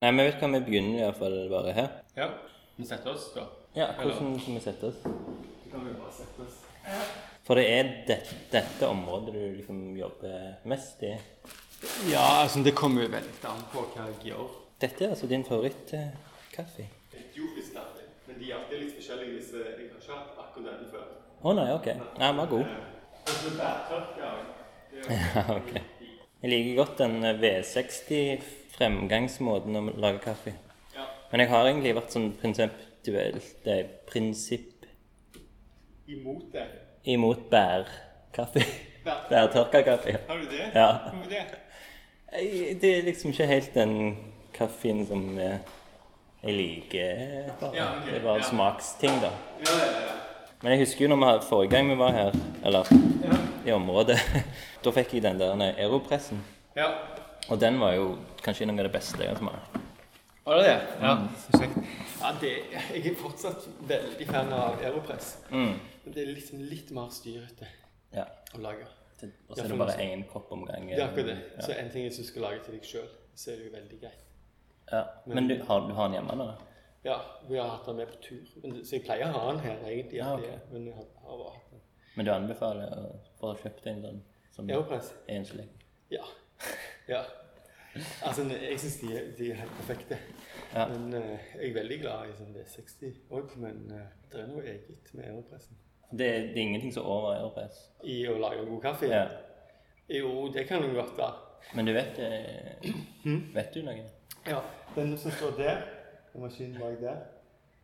Nei, men vet du hva vi begynner i hvert fall bare her. Ja. Vi setter oss, da. Ja, hvordan skal vi sette oss? Så kan vi bare sette oss. Ja. For det er det, dette området du liksom jobber mest i. Ja, altså det kommer jo veldig an på hva jeg gjør. Dette er altså din favorittkaffe? Etiopisk kaffe. Men de er alltid litt forskjellige hvis jeg har ikke hatt akkurat denne før. Å nei, ok. Nei, den var god. Og så bærtørka. Ja, ok. Jeg liker godt den V60-fremgangsmåten å lage kaffe. Ja. Men jeg har egentlig vært sånn prinsentuell, det er prinsipp Imot det. imot bærkaffe. Bær- Bærtørka kaffe. Har du det? Ja. Hvorfor det? Det er liksom ikke helt den kaffen som jeg liker. Bare. Ja, okay. Det er bare ja. smaksting, da. Ja, ja, ja. Men jeg husker jo når vi, forrige gang vi var her, eller Ja. i området, da fikk jeg den der aeropressen. ja. Og den var jo kanskje noe av det beste jeg har smakt. Var det det? Ja, Mm. Ja, det, jeg er fortsatt veldig fan av Aeropress. Mm. Men det er liksom litt mer styrete Ja. å lage. Og så er det bare én kopp om gangen. Det er akkurat det. Ja. Så en ting hvis du skal lage til deg sjøl, så er det jo veldig greit. Ja. Men du har, du har den hjemme nå? Ja, vi har hatt den med på tur. Men, så jeg pleier å ha den her egentlig. Ja, okay. Men jeg har, har bare hatt den. Men du anbefaler å få kjøpt en sånn som Aeropress? enslig? Ja. ja. Altså, jeg syns de, de er helt perfekte. Ja. Men uh, jeg er veldig glad i sånn V60 òg. Men uh, det er noe eget med Aeropressen. Det, det er ingenting som over aeropress. I å lage god kaffe? Ja. Jo, det kan det godt være. Men du vet Hm? Vet du noe? Ja, Den som står der, den maskinen bak der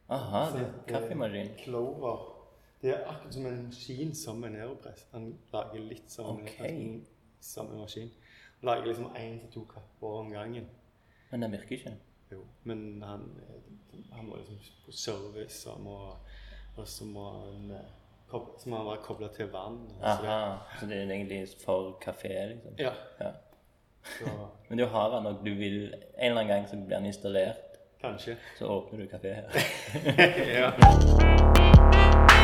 Aha, det er kaffemaskin. Clover. Det er akkurat som en maskin som en Aeropress. Han lager litt som en Ok. maskin. Som en maskin. Lager liksom én til to kapper om gangen. Men den virker ikke. Jo, men han, han må liksom på service, og, så må han eh, så må han være kobla til vann. og så det- Aha, så det er egentlig for kafé, liksom? Ja. Ja. Så Men du har han nok du vil En eller annen gang så blir han installert, kanskje. så åpner du kafé her. ja.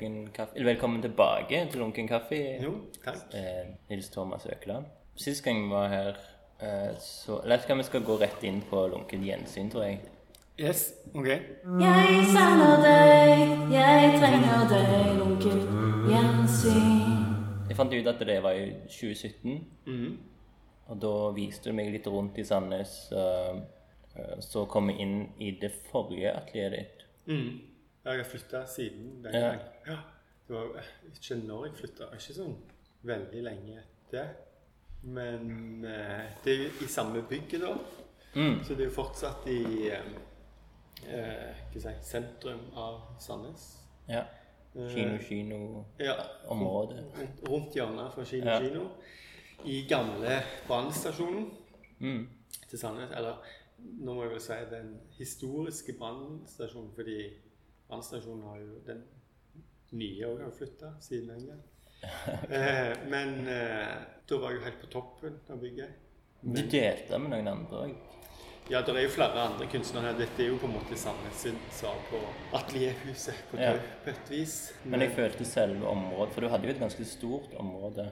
Lunken kaffe Eller velkommen tilbake til Lunken kaffe. Jo, takk. Eh, Nils Thomas Økeland. Sist gang vi var her, eh, så La skal vi skal gå rett inn på lunken gjensyn, tror jeg. Yes, ok. Jeg savner deg, jeg trenger deg, lunken gjensyn. Jeg fant ut at det var i 2017, Mm. og da viste du meg litt rundt i Sandnes. eh, eh, så kom vi inn i det forrige atelieret ditt. Mm. Jeg har flytta siden den gang. Ja. Det var ikke når jeg flytta, ikke sånn veldig lenge etter. Men eh, det er jo i samme bygget, da. Mm. Så det er jo fortsatt i eh, eh, si, sentrum av Sandnes. Ja. Eh, Kino, kino Ja. Rundt, hjørnet fra Kino Ja. I gamle brannstasjonen Mm. til Sandnes. Eller nå må jeg vel si den historiske brannstasjonen, fordi brannstasjonen har jo den nye òg har flytta siden den gang. Eh, men eh, da var jeg jo helt på toppen av bygget. Du delte med noen andre òg. Ja, det er jo flere andre kunstnere her. Dette er jo på en måte Sandnes sin svar på Atelierhuset på, Ja. På et vis. Men jeg følte selve området For du hadde jo et ganske stort område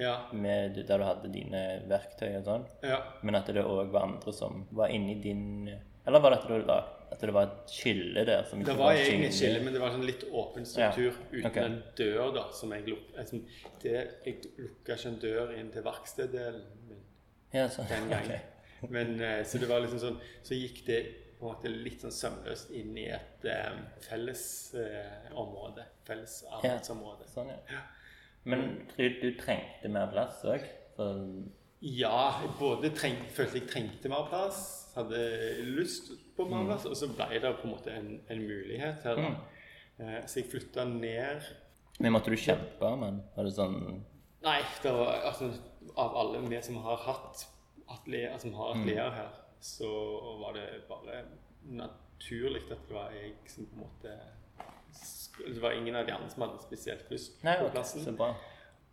Ja. med, der du hadde dine verktøy og sånn. ja. Men at det òg var andre som var inni din Eller var det at du var, at det var et skille der? Det var egentlig et skille, men det var sånn litt åpen struktur Ja, uten okay. en dør, da, som jeg lukka altså, det, Jeg lukka ikke en dør inn til verksteddelen min Ja, sånn. den gangen. Okay. Men eh, Så det var liksom sånn Så gikk det på en måte litt sånn sømløst inn i et um, felles uh, område. Felles arbeidsområde. Sånn, ja. Men tror du du trengte mer plass òg? Ja, både treng, følte jeg trengte mer plass, hadde lyst på Mm. og så ble det på en måte en, en mulighet her. da. Eh, så jeg flytta ned Men måtte du kjempe men? Var det sånn Nei, det var, altså, av alle vi som har hatt atelier, som har atelier her, så var det bare naturlig at det var jeg som på en måte Det var ingen av de andre som hadde spesielt lyst Nei, på plassen. så bra.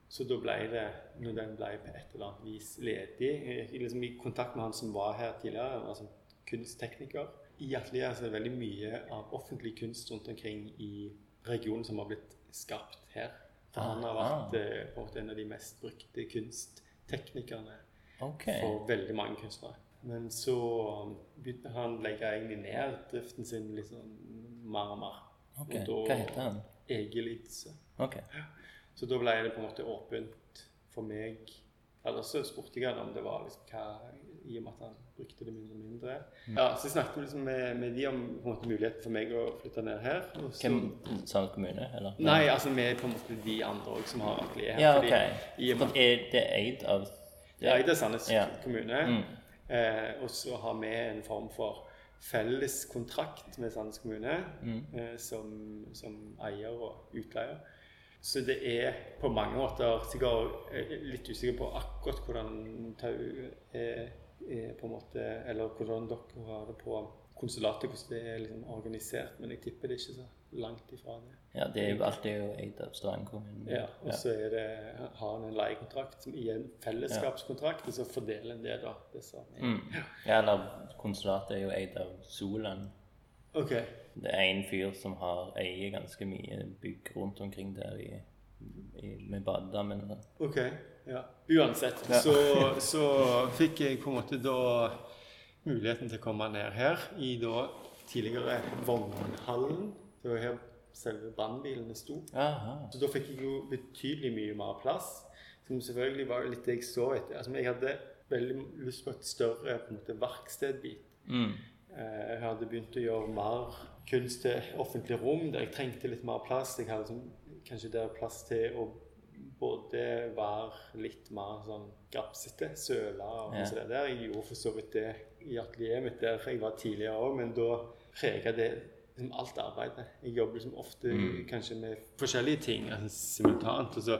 Så da ble det, når den ble på et eller annet vis ledig Jeg gikk liksom i kontakt med han som var her tidligere, altså kunsttekniker. I Atelier så er det veldig mye av offentlig kunst rundt omkring i regionen som har blitt skapt her. For han har vært eh, på en en av de mest brukte kunstteknikerne okay. for veldig mange kunstnere. Men så begynte han å legge egentlig ned driften sin sånn mer og mer. ok. Og da- Hva heter han? Egil Idse. Ok. Så da ble det på en måte åpent for meg. Eller så spurte jeg han om det var liksom hva I og med at han brukte det mindre og mindre. Ja, Så jeg snakket liksom med, med de om på en måte muligheten for meg å flytte ned her. og så- Hvem? Sand kommune, eller? Nei, altså med på en måte de andre også som har atelier her. Ja, fordi ok. I og med er det eid av Det er det er Sandnes Ja. kommune. Mm. Eh, og så har vi en form for felles kontrakt med Sandnes kommune Mm. eh, som, som eier og utleier. Så det er på mange måter sikkert eh, litt usikker på akkurat hvordan Tau er, er på en måte Eller hvordan dere har det på konsulatet, hvordan det er liksom organisert. Men jeg tipper det er ikke så langt ifra det. Ja, det er jo alltid jo eid av Stavanger kommune. Ja, og så er det, har han en leiekontrakt som i en fellesskapskontrakt, og så fordeler en det, da. Det som er. Mm. Ja, eller konsulatet er jo eid av Solan. Ok. Det er en fyr som har eier ganske mye bygg rundt omkring der i, i, med badedammen. Ok, ja. Uansett, Ja. så, så fikk jeg på en måte da muligheten til å komme ned her i da tidligere vognhallen. Det var her selve brannbilene sto. Aha. Så da fikk jeg jo betydelig mye mer plass. Som selvfølgelig var litt det jeg så etter. Altså, jeg hadde veldig lyst på et større på en måte, verkstedbit. Mm. Eh, Jeg hadde begynt å gjøre mer kunst til offentlige rom, der jeg trengte litt mer plass. Jeg hadde sånn, kanskje der plass til å både være litt mer sånn grapsete, søle og Ja. sånn der. Jeg gjorde for så vidt det i atelieret mitt der jeg var tidligere òg, men da prega det liksom alt arbeidet. Jeg jobber liksom ofte Mm. kanskje med forskjellige ting altså simultant. Og så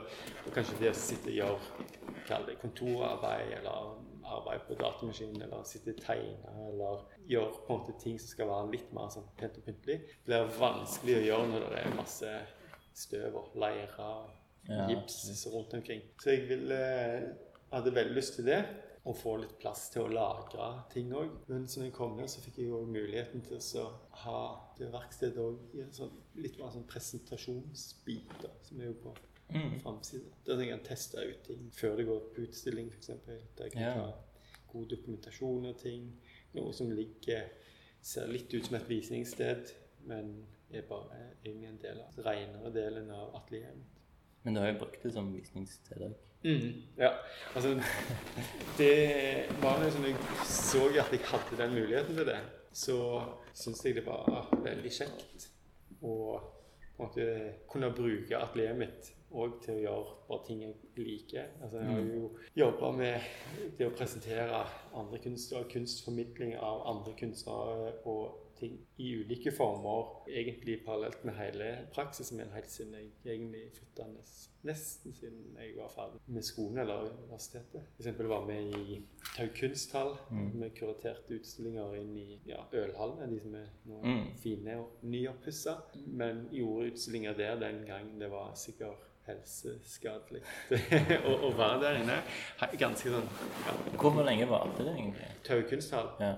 og kanskje det å sitte og gjøre kontorarbeid, eller arbeid på datamaskinen, eller sitte og tegne, eller gjøre på en måte ting som skal være litt mer sånn pent og pyntelig, blir vanskelig å gjøre når det er masse støv og leire og Ja, rundt omkring. Så jeg ville, hadde veldig lyst til det. Og få litt plass til å lagre ting òg. Men som jeg kom ned, så fikk jeg jo muligheten til å ha det verkstedet òg i en sånn litt mer sånn presentasjonsbit, da, som er jo på Mm. Da Der jeg kan teste ut ting før det går på utstilling, f.eks. Der jeg kan Ja. ta god dokumentasjon av ting. Noe som ligger Ser litt ut som et visningssted, men er bare egentlig en del av renere delen av atelieret mitt. Men du har jo brukt det som visningssted òg. Ja, altså Det var liksom jeg så at jeg hadde den muligheten til det, så syns jeg det var veldig kjekt å måte kunne bruke atelieret mitt òg til å gjøre bare ting jeg liker. Altså Jeg har jo jobba med det å presentere andre kunstnere, kunstformidling av andre kunstnere og ting i ulike former, egentlig parallelt med hele praksisen min helt siden jeg egentlig flytta nesten siden jeg var ferdig med skolen eller universitetet. Eksempel var med i Tau kunsthall. Vi kuraterte utstillinger inn i ja, ølhallene, de som er nå Mm. fine og nyoppussa. Men gjorde utstillinger der den gang det var sikkert helseskadelig å, å være der inne. Ganske sånn ja, Hvor lenge varte det egentlig? Taukunsthall? Ja.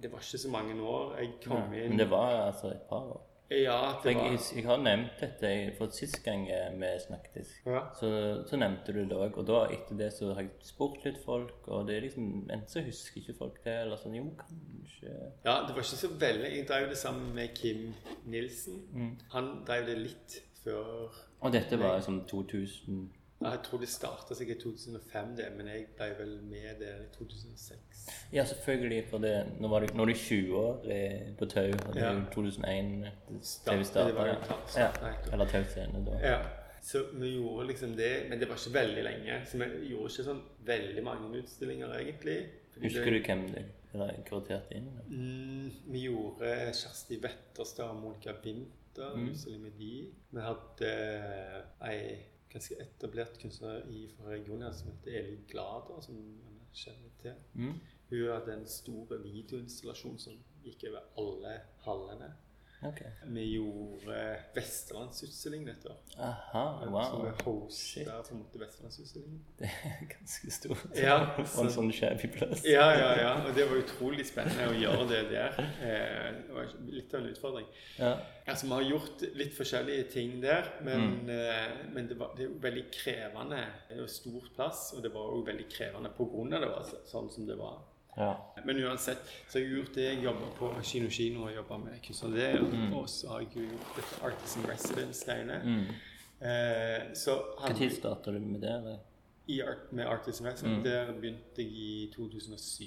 Det var ikke så mange år. Jeg kom Ja. inn Men det var altså et par år. Ja, det jeg, var jeg, jeg har nevnt dette for sist gang eh, vi snakket. ja. Så, så nevnte du det òg. Og da etter det så har jeg spurt litt folk, og det er liksom Enten så husker ikke folk det, eller sånn Jo, kanskje ja, det var ikke så veldig Jeg drev det sammen med Kim Nilsen. Mm. Han drev det litt før Og dette var liksom 2000 ja, Jeg tror det starta sikkert i 2005, det, men jeg ble vel med der i 2006. Ja, selvfølgelig, for det Nå var det, nå er du 20 år eh, på Tau, og det er jo Ja. 2001 Start- TV starta. Ja. ja. Eller Tau Scene, da. Ja, så vi gjorde liksom det, men det var ikke veldig lenge. Så vi gjorde ikke sånn veldig mange utstillinger, egentlig. Husker det- du hvem du kvarterte inn? Mm, vi gjorde Kjersti Wetterstad og Monica Winther, Mm. utstilling med. Vi hadde eh, ei ganske etablert kunstner i fra regionen her som heter Eli Glader, som man kjenner til. Mm? Hun hadde en stor videoinstallasjon som gikk over alle hallene. Ok. Vi gjorde Vestlandsutstilling dette år. Aha, Så wow. vi hosta på en måte Vestlandsutstillingen. Det er ganske stort. Ja, For en sånn shabby plass. Ja, ja, ja. Og det var utrolig spennende å gjøre det der. Eh, det var litt av en utfordring. Ja. Altså, Vi har gjort litt forskjellige ting der, men, mm. men det, var, det er jo veldig krevende. Det var stort plass, og det var jo veldig krevende pga. det var sånn som det var. Ja. Men uansett, så har jeg gjort det. Jeg jobba på Kino Kino og jobba med kunstner det. Og så har jeg gjort dette Artist in Residence-greiene. Mm. Eh, så Når starta du med det? eller? i art, med Artist in Residence, der begynte jeg i 2007.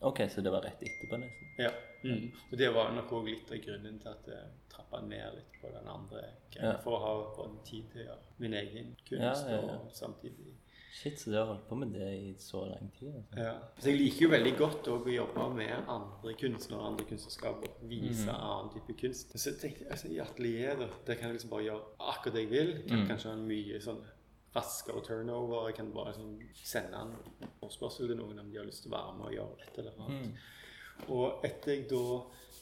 Ok, så det var rett etterpå, nesten? Ja. Mm. Og det var nok òg litt av grunnen til at jeg trappa ned litt på den andre. Ja. For å ha både tid til å gjøre min egen kunst Ja, ja, ja. og samtidig Shit, så du har holdt på med det i så lang tid? Altså. ja. Så jeg liker jo veldig godt å jobbe med andre kunstnere andre kunstnerskap og vise mm. annen type kunst. Så jeg tenkte, altså I atelieret der kan jeg liksom bare gjøre akkurat det jeg vil. Jeg kan Mm. kanskje ha en mye sånn raskere turnover. Jeg kan bare sånn, sende en forespørsel til noen om de har lyst til å være med og gjøre et eller annet. Mm. Og etter jeg da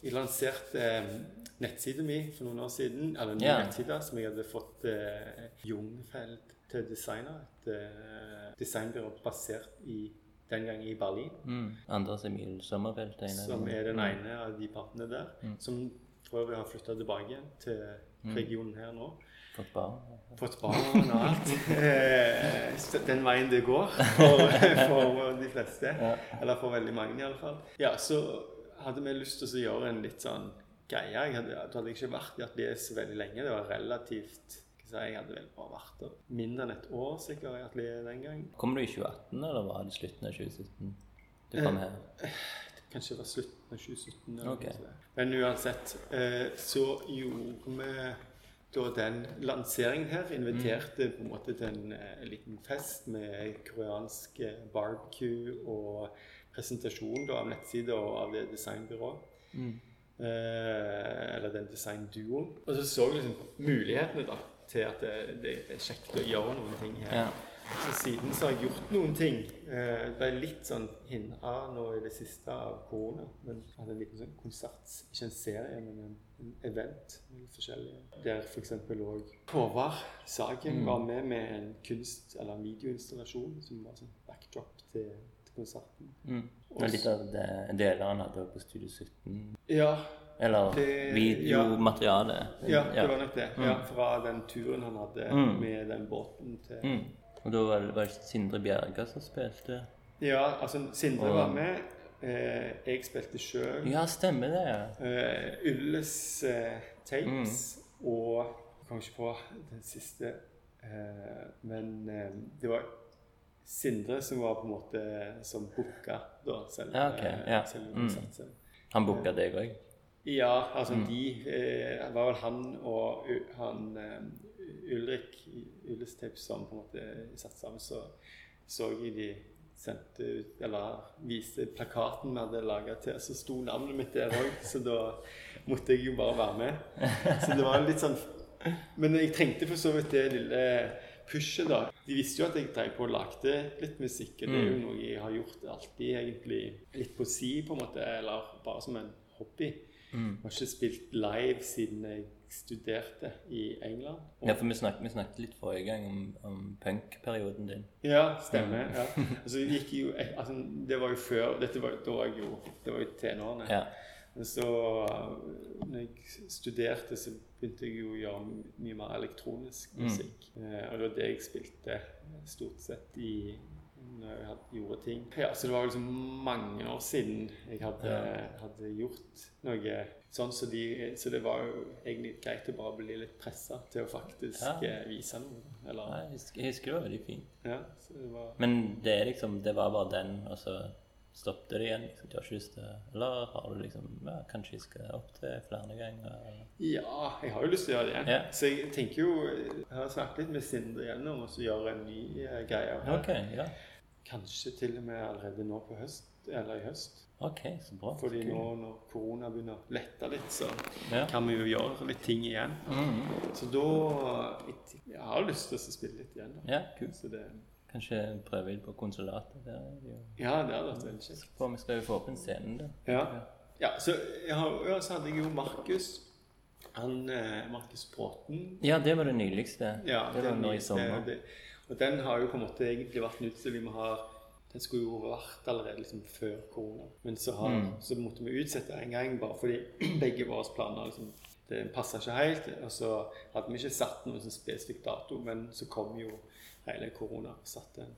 jeg lanserte eh, nettsiden min for noen år siden, eller en Ja. nettside som jeg hadde fått eh, Jungfeld til designer. designe, et eh, designbyrå basert i, den gang i Berlin, Mm. Anders Emil Sommerfeld. er som er den ene av de partene der, Mm. som for øvrig har flytta tilbake til regionen her nå. Fått barn. Fått barn og alt. Eh, den veien det går for, for de fleste. Ja. Eller for veldig mange, i alle fall. Ja, så hadde vi lyst til å gjøre en litt sånn greie. Jeg hadde, hadde ikke vært i atelier så veldig lenge. Det var relativt skal Jeg hadde vel bare vært der mindre enn et år sikkert i atelieret den gang. Kom du i 2018, eller var det slutten av 2017? Du kom her? Kanskje det var slutten av 2017. Eller Ok. Men uansett, eh, så gjorde vi da den lanseringen her. Inviterte på en måte til en eh, liten fest med koreansk eh, barbecue og presentasjon da, av nettsida og av det designbyrået. Mm. Eh, eller den designduoen. Og så så vi liksom mulighetene da, til at det, det er kjekt å gjøre noen ting her. Ja. Så siden så har jeg gjort noen ting. Eh, Det ble litt sånn hindra nå i det siste av korona. Men jeg hadde en liten sånn konsert, ikke en serie, men en, en event. forskjellige. Der f.eks. òg Håvard Sagen Mm. var med med en kunst- eller en videoinstallasjon som var sånn backdrop til, til konserten. Mm. var litt av det deler han hadde på Studio 17. Ja, Eller Det- videomateriale. ja, det var nok det. Ja, Mm. fra den turen han hadde Mm. med den båten til Mm. Og da var det, var det Sindre Bjerga som spilte? Ja, altså Sindre Og- var med. Eh, jeg spilte sjøl. Ja, stemmer det. ja. Eh, Ylles eh, tapes og Jeg kom ikke på den siste. Eh, men eh, det var Sindre som var på en måte som booka da selve, Ja, okay. ja. selv, Mm. Han booka deg òg? Ja, altså Mm. de eh, var vel han og U- han eh, Ulrik Ullesteip som på en måte satt sammen. Så så jeg de sendte ut Eller viste plakaten vi hadde laga til, så sto navnet mitt der òg. Så da måtte jeg jo bare være med. Så det var litt sånn Men jeg trengte for så vidt det lille pushet, da. De visste jo at jeg drev på og lagde litt musikk. Og det er jo Mm. noe jeg har gjort alltid, egentlig. Litt på si, på en måte. Eller bare som en hobby. Mm. Jeg har ikke spilt live siden jeg studerte i England. Og- Ja, for vi snakket, vi snakket litt forrige gang om, om punkperioden din. Ja, stemmer. ja. Altså, det, gikk jo, altså, det var jo før Dette var, da var jeg jo Det var jo tenårene. Ja. Men så når jeg studerte, så begynte jeg jo å gjøre mye mer elektronisk Mm. musikk. Eh, og det var det jeg spilte stort sett i når jeg hadde, gjorde ting. Ja, Så det var liksom mange år siden jeg hadde, Ja. hadde gjort noe sånn. Så, de, så det var jo egentlig greit å bare bli litt pressa til å faktisk Ja. eh, vise noe. Eller, Nei, Jeg husker, jeg husker det var veldig fint. ja, så det var... Men det er liksom, det var bare den, og så stoppet det igjen? Liksom, du har ikke lyst til Eller har du liksom ja, Kanskje jeg skal opp til flere ganger? eller? Ja, jeg har jo lyst til å gjøre det igjen. Ja. Så jeg tenker jo Jeg har snakket litt med Sindre igjen om å gjøre en ny uh, greie. Okay, Ok, ja. Kanskje til og med allerede nå på høst, eller i høst. Ok, så bra. Fordi Kult. nå når korona begynner å lette litt, så Ja. kan vi jo gjøre litt ting igjen. Mm. Så da Jeg har lyst til å spille litt igjen. da. Ja, kult. Så det, Kanskje prøve litt på konsulatet. Der er det jo ja, det hadde vært veldig kjekt. For vi skal jo få opp en scene da. Ja. Ja, så, har, så hadde jeg jo Markus. Han, eh, Markus Bråten. Ja, det var det nyligste. Ja, det var nå i sommer. sommer. det- Og den har jo på en måte egentlig vært en utstilling vi har Den skulle jo vært allerede liksom før korona. Men så, har, Mm. så måtte vi utsette en gang bare fordi begge våre planer liksom, det passa ikke helt. Og så hadde vi ikke satt noen sånn spesifikk dato, men så kom jo hele korona og satte en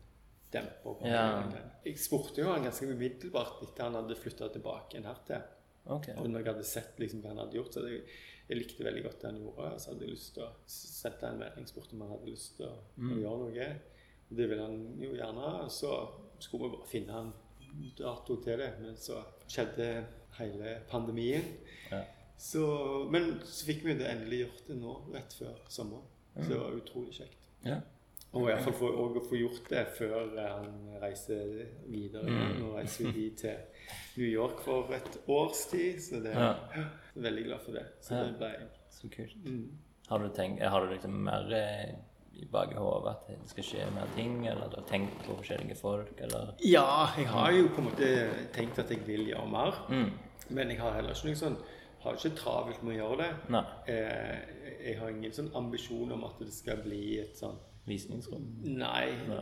demper på Ja. Den. Jeg spurte jo han ganske umiddelbart etter han hadde flytta tilbake igjen hertil. Okay. Og når jeg hadde sett liksom hva han hadde gjort, så hadde jeg, jeg likte veldig godt det han gjorde. Så hadde jeg lyst til å sette en melding, spurte om han hadde lyst til å, å gjøre noe. Det ville han jo gjerne. Så skulle vi bare finne en dato til det. Men så skjedde hele pandemien. Ja. Så, men så fikk vi det endelig gjort det nå, rett før sommeren. Så det var utrolig kjekt. Ja. Og i hvert fall for, og å få gjort det før eh, han reiser videre. Mm. Nå reiser vi dit til New York for et års tid, så det Ja. Veldig glad for det. Så Ja. det ble Så kult. mm. Har du, tenkt, har du liksom mer eh, i bakhodet at det skal skje mer ting, eller du har tenkt på forskjellige folk, eller Ja, jeg har jo på en måte tenkt at jeg vil gjøre mer. mm. Men jeg har heller ikke noe sånn har ikke travelt med å gjøre det. Nei. Eh, jeg har ingen sånn ambisjon om at det skal bli et sånn Visningsrom. Nei. Nei.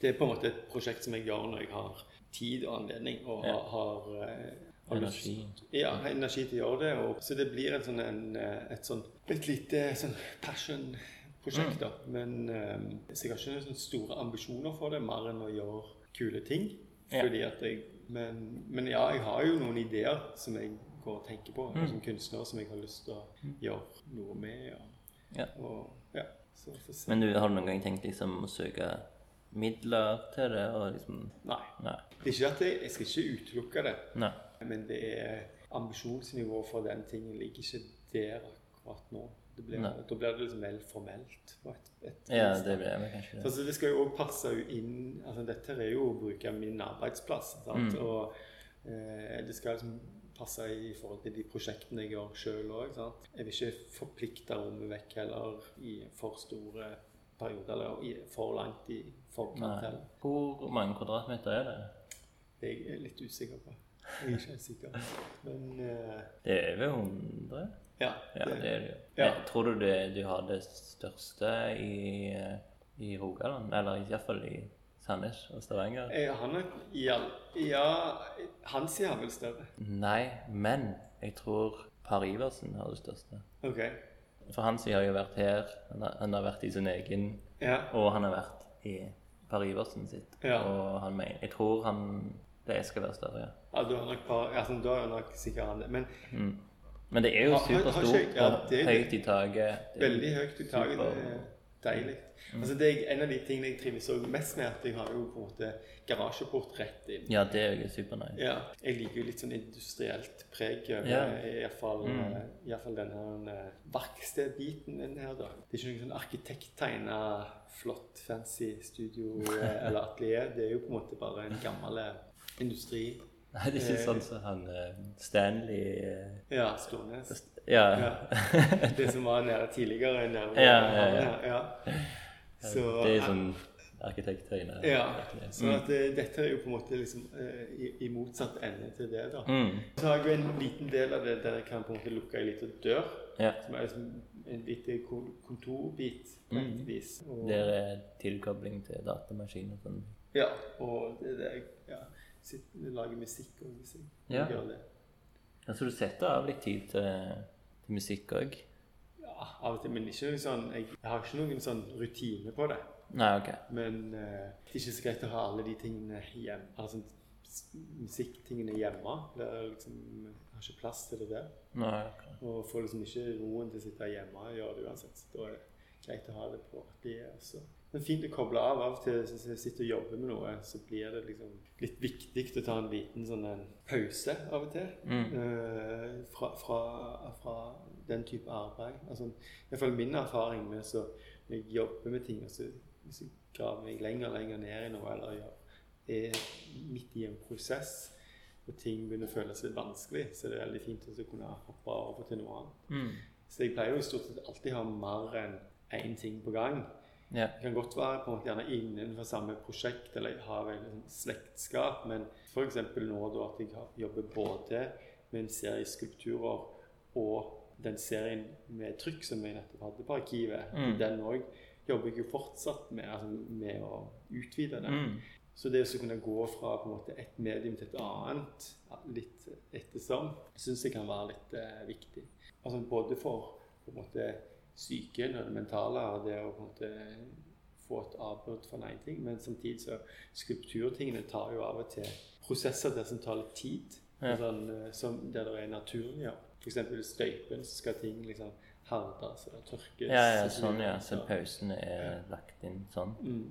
Det er på en måte et prosjekt som jeg gjør når jeg har tid og anledning og Ja. har, Energi. Ja, energi til å gjøre det. Og, så det blir en sånn, en, eh, et sånn et lite sånn passion-prosjekt, da. Men um, Så jeg har ikke noen store ambisjoner for det, mer enn å gjøre kule ting. Fordi at jeg men, men ja, jeg har jo noen ideer som jeg går og tenker på som kunstner, som jeg har lyst til å gjøre noe med. Og, Ja. og ja. Men du, har du noen gang tenkt liksom å søke midler til det, og liksom Nei. Nei. Det er ikke at jeg, jeg skal ikke utelukke det, Nei. Men det er ambisjonsnivået for den tingen ligger ikke der akkurat nå. Det blir, da blir det liksom vel formelt. på et, et Ja, det blir det kanskje det. Så det skal jo også passe inn altså Dette er jo å bruke min arbeidsplass. Mm. Og eh, det skal liksom passe i forhold til de prosjektene jeg gjør sjøl òg. Jeg vil ikke forplikte rommet vekk heller i for store perioder, eller i for langt i forkant. Heller. Hvor mange kvadratmeter er det? Det er jeg litt usikker på. Jeg er ikke helt sikker. Men uh... Det er over 100? ja. Ja, det er det jo. Ja. Tror du det, du har det største i, eh, i Rogaland? Eller iallfall i Sandnes og Stavanger? Jeg har nok Ja, Ja, hans er vel større. Nei, men jeg tror Per Iversen har det største. OK. For han har jo vært her, han har, han har vært i sin egen Ja. Og han har vært i Per Iversen sitt. Ja. Og han mener Jeg tror han det skal være større, ja. Ja du har nok par, altså, da er nok sikkert han det. Men Mm. Men det er jo Har- har- har superstort ja, høyt i taket. Veldig høyt i taket. Det er deilig. Altså, det er en av de tingene jeg trives mest med, at jeg har jo på en måte garasjeport rett inn. Ja, det er jo supernice. Ja, jeg liker jo litt sånn industrielt preg over Ja. iallfall Mm. mm. den her eh, verkstedbiten den her, da. Det er ikke noe sånn arkitekttegna, flott, fancy studio eh, eller atelier. Det er jo på en måte bare en gammel eh, industri. Nei, det er ikke sånn som han eh, Stanley eh, Ja, Stårnes. Ja. Ja. Det som var nede tidligere. Nede ved Ja, ja, ja. Så, det er sånn arkitekttegner. Ja, så at mm. dette er jo på en måte liksom eh, i, i motsatt ende til det, da. Mm. Så har jeg jo en liten del av det der jeg kan på en måte lukke ei lita dør. Som er liksom en liten kontorbit på et Mm. vis. Og, Der er tilkobling til datamaskin og sånn. Ja, og det er ja, sitter, lage musikk og jeg Ja. gjør det. Altså du setter av litt tid til, til musikk òg? Ja, av og til, men ikke sånn Jeg, jeg har ikke noen sånn rutine på det. Nei, ok. Men eh, det er ikke så greit å ha alle de tingene hjemme. Altså musikktingene hjemme. Det er liksom, jeg har ikke plass til det der. Nei, okay. Og får liksom ikke roen til å sitte hjemme og gjøre det uansett. Da er det greit å ha det på atelier også. Men fint å koble av. Av og til hvis jeg sitter og jobber med noe, så blir det liksom litt viktig å ta en liten sånn en pause av og til. Mm. Eh, fra, fra, fra den type arbeid. Altså, i hvert fall min erfaring med så når jeg jobber med ting, og så hvis jeg graver meg lenger og lenger ned i noe, eller gjør, er midt i en prosess, og ting begynner å føles litt vanskelig, så det er veldig fint å kunne hoppe over til noe annet. Mm. Så jeg pleier jo stort sett alltid ha mer enn én ting på gang. Ja. Det kan godt være på en måte gjerne innenfor samme prosjekt, eller ha veldig sånn slektskap, men f.eks. nå da at jeg jobber både med en serie skulpturer og den serien med trykk som jeg nettopp hadde på arkivet, Mm. den òg jobber jeg jo fortsatt med, altså med å utvide den. Mm. Så det å kunne gå fra på en måte et medium til et annet litt ettersom, syns jeg kan være litt eh, viktig. Altså Både for på en måte psyken og det mentale og det å på en måte få et avbrudd fra én ting, men samtidig så skulpturtingene tar jo av og til prosesser der som tar litt tid. Ja. Sånn, eh, som der det er naturlig. Ja. F.eks. støypen, så skal ting liksom herdes eller tørkes. Ja, ja, sånn, ja. Så pausene er lagt inn sånn. Mm.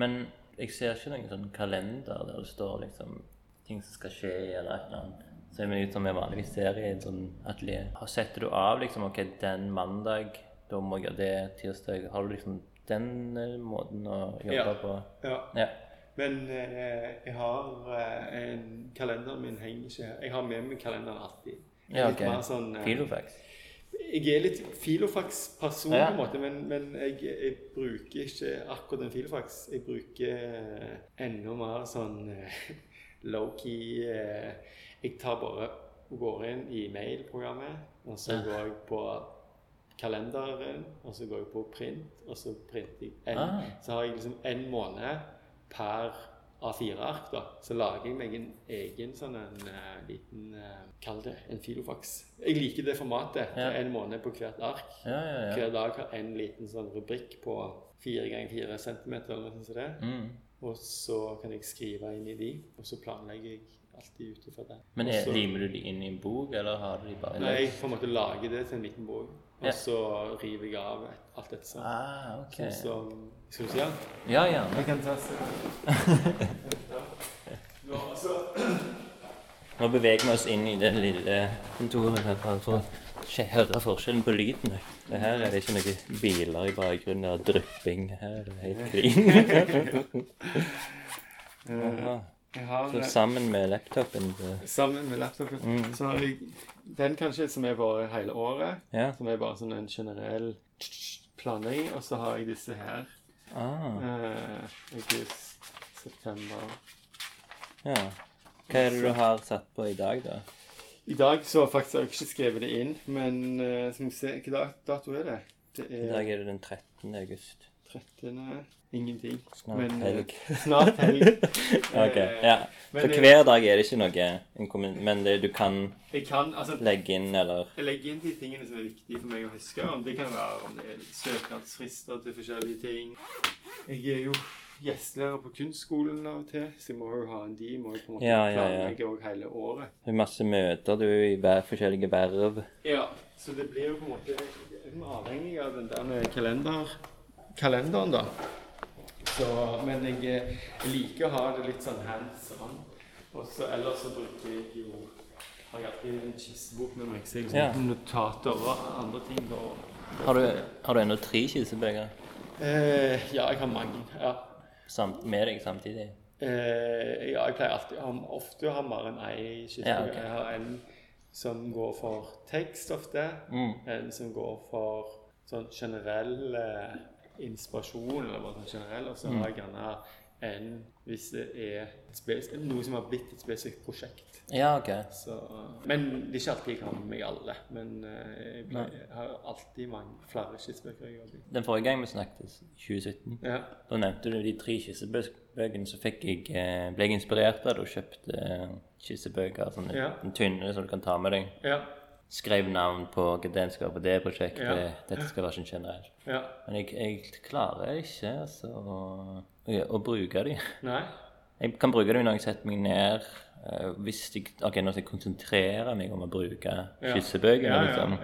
Men jeg ser ikke noen sånn kalender der det står liksom ting som skal skje, eller et eller annet. Så er det som vi vanligvis ser i en sånn atelier. Setter du av liksom OK, den mandag, da må jeg gjøre det, tirsdag Har du liksom den eh, måten å jobbe Ja. på? Ja. Ja. Men eh, jeg har eh, en Kalenderen min henger ikke her. Jeg har med meg kalenderen alltid. Ja, ok. sånn, eh, Filofax? Jeg er litt filofax-person, Ja. på en måte, men, men jeg, jeg bruker ikke akkurat en filofax. Jeg bruker eh, enda mer sånn eh, low-key eh, Jeg tar bare går inn i mailprogrammet, og så går jeg på kalenderen, og så går jeg på print, og så printer jeg en. Ah. Så har jeg liksom en måned per A4-ark, da. Så lager jeg meg en egen sånn en uh, liten uh, Kall det en filofax. Jeg liker det formatet. Ja. en måned på hvert ark. Ja, ja, ja. Hver dag har en liten sånn rubrikk på fire ganger fire centimeter eller noe sånt. Mm. Og så kan jeg skrive inn i de, og så planlegger jeg alltid ut ifra det. Men er, Også, limer du de inn i en bok, eller har du de bare i Nei, jeg på en måte lager det til en liten bok, og Ja. så river jeg av et- alt dette sånn. Ah, ok. Sånn som Skal du si den? Ja, gjerne. Jeg kan ta altså, Nå beveger vi oss inn i det lille kontoret her bare for å høre forskjellen på lyden. Det her er det ikke noen biler i bakgrunnen og drypping. Her er det helt clean. Har Så sammen med laptopen så- Sammen med laptopen. Mm. Så har jeg den kanskje som er bare hele året. Ja. Som er bare sånn en generell planlegging. Og så har jeg disse her. Ah, Eh, august, september ja. Hva er det du har satt på i dag, da? I dag så faktisk har jeg ikke skrevet det inn, men uh, skal vi se Hvilken dato er det? Det I er dag er det den 13. august. 13. Ingenting. Snart Men, eh, helg. Snart helg. Ok, Eh, ja. men Så hver dag er det ikke noe, en men det, du kan kan altså legge inn, eller Jeg legger inn de tingene som er viktige for meg å huske. Om det kan være om det er søknadsfrister til forskjellige ting. Jeg er jo gjestelærer på kunstskolen av og til, så jeg må jo ha en de. Må jo på en måte Ja, ja, ja. planlegge hele året. det er masse møter du i hver forskjellige verv. Ja, så det blir jo på en måte avhengig av den der kalender, kalenderen, da. Så, men jeg, eh, jeg liker å ha det litt sånn hands on. Og så ellers så bruker jeg jo har jeg alltid en kissebok, med meg, så jeg Ja. liksom notater og andre ting. Og, Har du, har du ennå tre skissebøker Eh, ja, jeg har mange. Ja. samt, med deg samtidig? Eh, ja, jeg pleier alltid å ofte å ha mer enn ei kissebok. Ja, okay. Jeg har en som går for tekst ofte. Mm. En som går for sånn generell eh, inspirasjon, eller bare sånn generell. Og så har jeg gjerne en hvis det er noe som har blitt et spesifikt prosjekt. Ja, ok. Så, men det er ikke alltid jeg har med meg alle. Men eh, jeg, pleier, jeg har alltid mange flere skissebøker jeg jobber i. Den forrige gang vi snakket, i 2017, Ja. da nevnte du de tre skissebøkene, så jeg, eh, ble jeg inspirert av det og kjøpte eh, skissebøker, sånne Ja. tynne som du kan ta med deg. Ja. Skrev navn på hva den skal på det prosjektet, Ja. dette skal være sånn generelt. ja. Men jeg, jeg klarer ikke altså, å, å bruke dem. Nei? Jeg kan bruke dem når jeg setter meg ned. eh, hvis jeg, ok, Når jeg konsentrerer meg om å bruke Ja. skissebøkene. Liksom.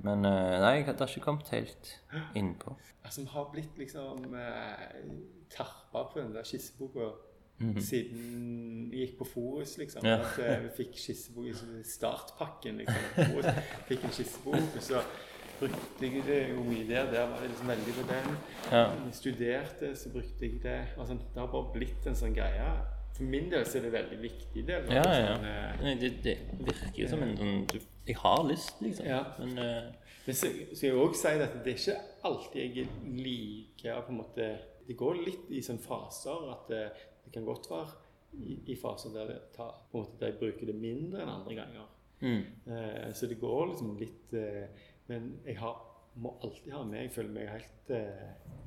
Men eh, nei, jeg har ikke kommet helt innpå. Altså, vi har blitt liksom eh, terpa på den der skisseboka Mhm. siden vi gikk på Forus, liksom. Ja. At eh, vi fikk skissebok sånn startpakken, liksom. Fikk en skissebok, og så brukte jeg det jo mye der. Der var det liksom veldig på den. Ja. Jeg studerte, så brukte jeg det. Altså, det har bare blitt en sånn greie. For min del så er det veldig viktig del. Ja, ja. Sånn, eh, Nei, Det, det virker jo som en sånn Jeg har lyst, liksom. Ja. Men uh... Men så skal jeg òg si at det er ikke alltid jeg liker på en måte Det går litt i sånne faser at det, kan godt være i, i faser der, det tar, måte, der jeg bruker det mindre enn andre ganger. Mm. Eh, så det går liksom litt eh, Men jeg har, må alltid ha med Jeg føler meg helt eh,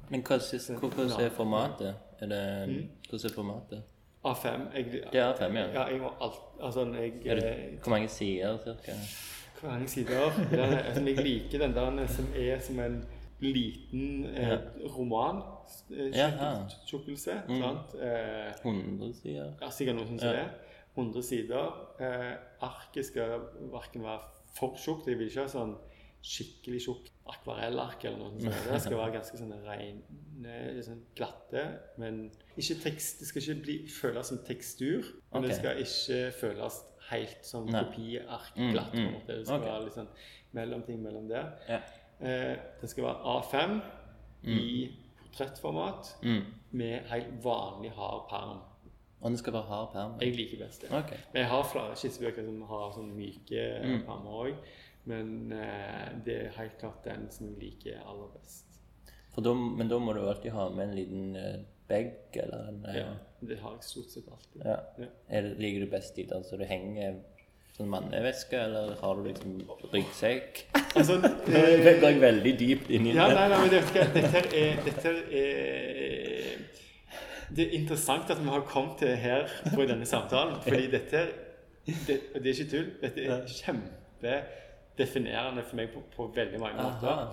Men hva hvordan er formatet? Er det, Mm. hvordan er formatet? A5. Jeg, Det er A5, ja. ja, jeg må alt Altså, jeg det, eh, hvor mange sider cirka? Hvor mange sider? Den, altså, jeg liker den der som er som en liten eh, roman. eh, Tjukkelse. Mm. Sant? Eh, 100 sider? ja, sikkert noe som Ja. det. 100 sider. Eh, arket skal verken være for tjukt. Jeg vil ikke ha sånn skikkelig tjukt akvarellark eller noe sånt. Det skal være ganske sånn rene, sånn glatte. Men ikke tekst, det skal ikke bli, føles som tekstur. Men okay. det skal ikke føles helt som kopiark Mm, glatt. Mm, mm. Det skal okay. være litt sånn mellomting mellom der. Ja. Eh, det skal være A5 i portrettformat Mm. med helt vanlig hard perm. Og den skal være hard perm? Jeg liker best det. Okay. Men jeg har flere skissebøker som har sånn myke Mm. permer òg. Men eh, det er helt klart den som jeg liker aller best. For da, men da må du alltid ha med en liten eh, bag eller en eh, Ja, det har jeg stort sett alltid. ja. Ja. Er det, Liker du best de der så du henger sånn manneveske, eller har du liksom ryggsekk? Altså, Nå eh, går jeg veldig dypt inn i ja, det. nei, nei, men det, dette er, dette er Det er interessant at vi har kommet til her på denne samtalen. Fordi dette det, det er ikke tull. Dette er kjempedefinerende for meg på, på veldig mange måter. Aha.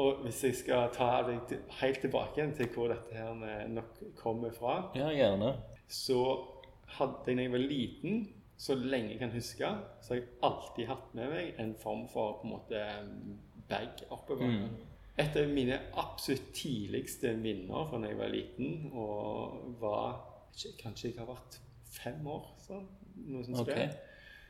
Og hvis jeg skal ta deg helt tilbake igjen til hvor dette her nok kommer fra, Ja, gjerne. så hadde jeg da jeg var liten, så lenge jeg kan huske, så har jeg alltid hatt med meg en form for på en måte bag oppover. Mm. Et av mine absolutt tidligste minner fra da jeg var liten, og var Kanskje jeg har vært fem år, sånn, noe sånt. Okay.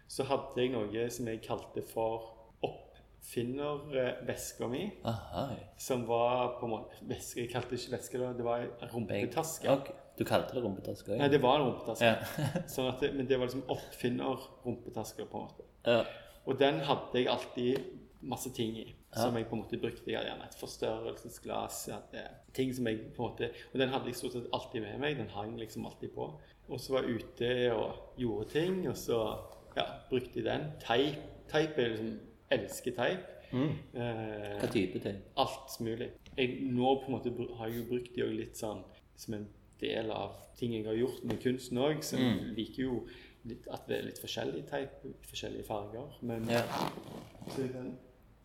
Så hadde jeg noe som jeg kalte for oppfinnerveska mi. Aha. Som var på en måte veske, Jeg kalte det ikke veske, det var rumpetaske. Ok. Du kalte det rumpetaske Nei, det var rumpetaske. Ja. Sånn det, men det var liksom oppfinner-rumpetaske. på en måte. ja. Og den hadde jeg alltid masse ting i. Som Ja. jeg på en måte brukte. Jeg hadde gjerne et forstørrelsesglass. Hadde ting som jeg på en måte, Og den hadde jeg stort sett alltid med meg. Den hang liksom alltid på. Og så var jeg ute og gjorde ting, og så ja, brukte jeg den. Teip. Teip er liksom Elsker teip. Mm. Eh, Hva type teip? alt mulig. Jeg, nå på en måte har jeg jo brukt de òg litt sånn som en del av ting jeg har gjort med kunsten òg. Så jeg Mm. liker jo litt, at det er litt forskjellig teip, forskjellige farger. Men Ja. så jeg kan,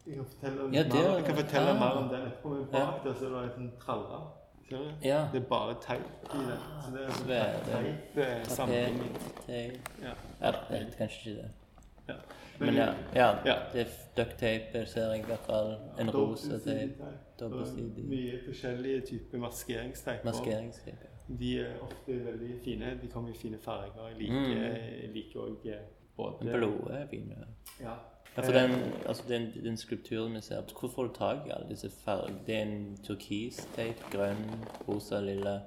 jeg kan fortelle, Ja, det mer, er- jeg kan fortelle ja. mer om den etterpå. Men bak der så er det en sånn tralle. Ser du? Ja. Det er bare teip i den. Så det er sånn teip-samling. Ja. Ja, det er kanskje ikke det. ja. Men ja, ja, Ja. det er ducktape ser jeg i hvert fall. En rosa tape. Teip. Dobbeltsidig. Mye forskjellige typer maskeringsteip. Maskeringsteip, Maskeringstape. De er ofte veldig fine. De kommer i fine farger. Jeg liker, liker også eh, både Blodet er fine. Ja. Ja, for den, altså den, den skulpturen vi ser Hvor får du tak i alle disse fargene? Det er en turkis-tape. Grønn, rosa, lilla,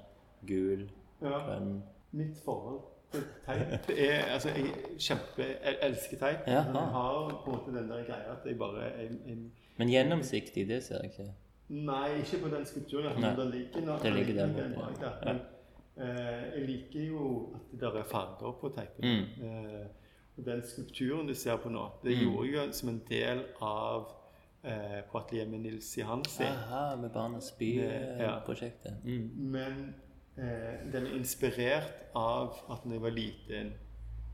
gul, ja. grønn Mitt forhold til teip er Altså, jeg kjempe, jeg elsker teip. Ja, Men jeg har på en måte den der greia at jeg bare jeg, jeg, Men gjennomsiktig, det ser jeg ikke. Nei, ikke på den skulpturen. Men det ligger, no, Det ligger der en ja. Eh, jeg liker jo at det der er farger på teipen. Mm. Eh, og den skulpturen du ser på nå, det Mm. gjorde jeg jo som en del av eh, på atelieret med Nils Johansen. Aha, med Barnas Ja. by-prosjektet. Mm. Men eh, den er inspirert av at når jeg var liten,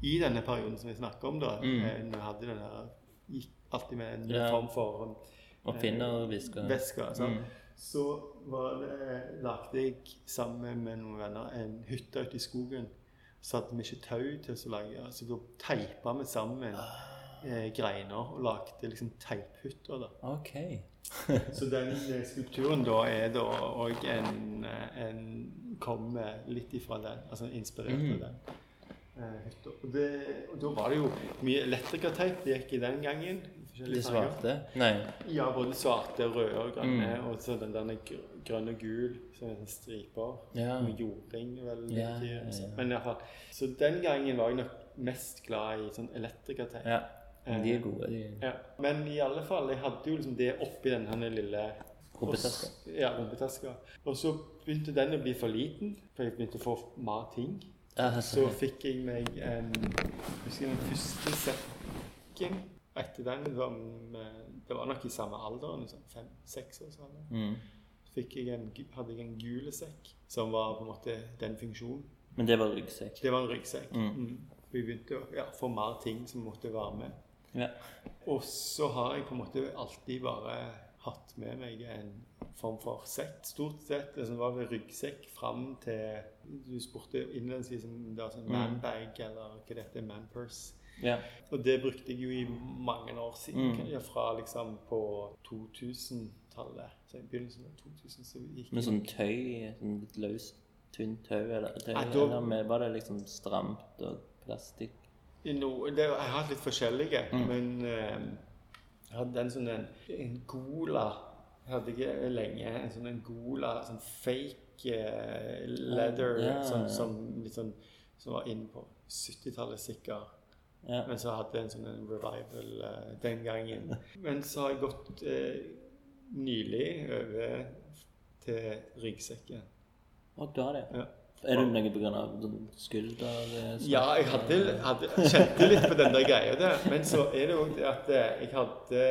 i denne perioden som vi snakker om, da, Mm. eh, når jeg hadde den her Gikk alltid med en Ja. form for væske. Mm. Så var det, lagde jeg sammen med noen venner en hytte ute i skogen. Så hadde vi ikke tau til å lage, så da teipa vi sammen eh, greiner og lagde liksom teiphytter. da. Ok. Så den eh, skulpturen da er da òg en, eh, en Kommer litt ifra den, altså inspirert av den. eh, hytta. Og, det, og da var det jo mye elektrikerteip det gikk i den gangen. Forskjellige farger. svarte? Nei. Ja, både svarte, røde og grønne. Mm. Og så den der grønn og gul, som er striper. Ja. Med jordring, vel. Ja, ja, ja. Men i hvert fall. Så den gangen var jeg nok mest glad i sånn elektrikertegn. Ja. Men de er gode, de. Ja. Men i alle fall, jeg hadde jo liksom det oppi den her lille Rumpetaska. Ja, rumpetaska. Og så begynte den å bli for liten, for jeg begynte å få mer ting. Så fikk jeg meg en jeg husker den første set musikken etter den var, med- Det var nok i samme alderen, liksom, fem-seks år siden. Mm. Fikk jeg en, hadde jeg en gule sekk, som var på en måte den funksjonen. Men det var ryggsekk. Det var en ryggsekk. Mm. Mm. Vi begynte å ja, få mer ting som måtte være med. Ja. Og så har jeg på en måte alltid bare hatt med meg en form for sekk. Stort sett liksom var det ryggsekk fram til Du spurte innledningsvis om det var sånn Mm. manbag eller hva det heter, manpurse. Ja. Og det brukte jeg jo i mange år siden. Mm. Fra liksom på 2000-tallet. Så i begynnelsen av 2000 så gikk Med sånn tøy, sånn litt løst, tynt tau, eller, tøy, ja, da- eller med, var det liksom stramt og plastikk? No, det, jeg har hatt litt forskjellige, Mm. men eh, jeg hadde en sånn en, en Gola Jeg hadde ikke lenge en sånn en Gola, sånn fake eh, leather, oh, yeah. sånn, som, litt sånn, som var inne på 70-tallet sikkert. Ja. Men så hadde jeg en sånn en revival uh, den gangen. Men så har jeg gått uh, nylig over til ryggsekken. Og da det. Ja. Er det noe sånn skulder? Ja, jeg hadde, hadde, kjente litt på den der greia der. Men så er det òg det at eh, jeg hadde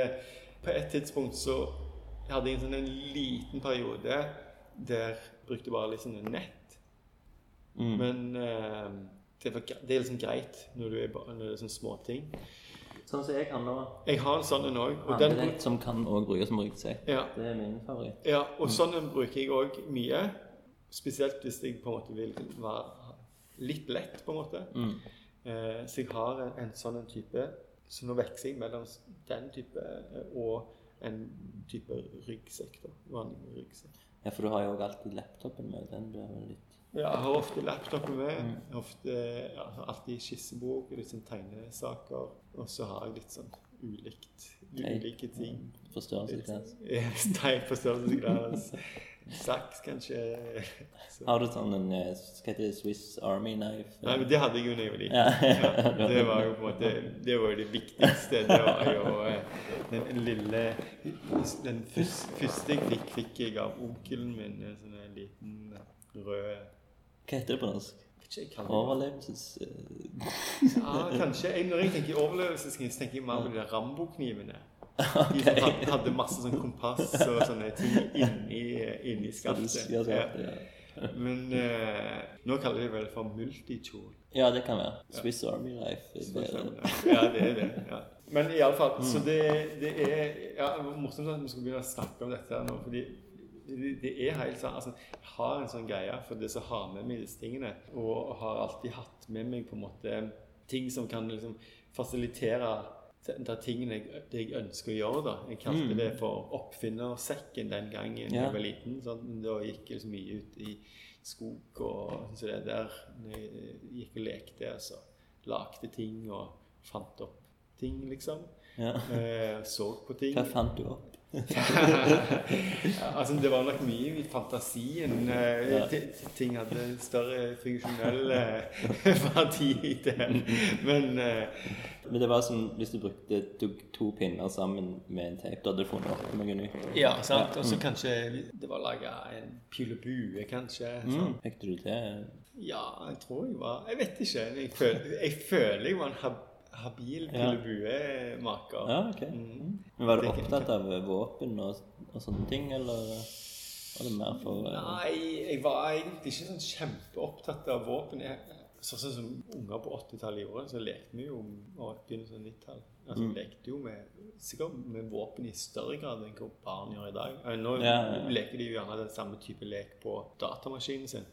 På et tidspunkt så hadde jeg en sånn en liten periode der jeg brukte bare litt sånn nett. Mm. Men eh, det, var, det er liksom greit når, du er barn, når det er sånne småting. Sånn som jeg kan nå. Jeg har en sånn en òg. Og den som kan også brukes som ryggsekk. ja, Det er min favoritt. ja, og sånn en bruker jeg òg mye. Spesielt hvis jeg på en måte vil være litt lett, på en måte. Mm. Eh, så jeg har en, en sånn en type Så nå veksler jeg mellom den type eh, og en type ryggsekk. da, Vanlig ryggsekk. Ja, for du har jo alltid laptopen med. Den blir vel litt Ja, jeg har ofte laptopen med. Ofte ja, alltid skissebok, litt sånn tegnesaker. Og så har jeg litt sånn ulikt, ulike ting. forstørrelsesglass. Teip på størrelsesglass. Saks, kanskje. Så. Har du sånn en skal Hva heter? Swiss Army knife? Nei, men det hadde jeg jo da jeg var liten. Det var jo på en måte Det var det viktigste. Det var jo eh, den lille Den første, første jeg fikk, fikk jeg av onkelen min. En sånn en liten rød Hva heter det på norsk? Overlevelses... eh, Ja, kanskje. Når jeg tenker overlevelseskniv, så tenker jeg mer på de der Rambo-knivene. De som hadde masse sånn kompass og sånne ting inni, inni skaftet. Ja. Men eh, nå kaller de det vel for multitool. ja, det kan være. Swiss Army Life. Det, er det. Ja, det er det. ja. Men iallfall, så det, det er ja, morsomt at vi skal begynne å snakke om dette nå. fordi det, er helt sånn, altså, Jeg har en sånn greie for det som har med meg disse tingene. Og har alltid hatt med meg på en måte ting som kan liksom fasilitere de tingene jeg, det jeg ønsker å gjøre. da. Jeg kalte Mm. det for oppfinnersekken den gangen Ja. jeg var liten. Sånn, da gikk jeg liksom mye ut i skog og så det der. Når jeg gikk og lekte og så lagde ting og fant opp ting, liksom. ja. Eh, så på ting. Hva fant du opp? Ja, altså, det var nok mye i fantasien. Eh, Ja. Ting hadde større funksjonell eh, verdi i det. Men uh, Men det var som hvis du brukte to, to pinner sammen med en teip. Da hadde du funnet opp noe nytt. Ja, sant. Og så kanskje det var laga en pil og bue, kanskje. Mm. sant? Fikk du det? Ja, jeg tror jeg var Jeg vet ikke. Jeg føler jeg, føler jeg var en hab, habil pil Ja. og bue-maker. Ja, ok. Mm. Men Var du opptatt av våpen og, og sånne ting, eller var det mer for eh, Nei, jeg var egentlig ikke sånn kjempeopptatt av våpen. Jeg, sånn som unger på 80-tallet gjorde, så lekte vi jo og begynnelsen av 90-tallet. Altså, Mm. lekte jo med, sikkert med våpen i større grad enn hva barn gjør i dag. Eh, Nå Ja, ja, ja. leker de jo gjerne den samme type lek på datamaskinen sin.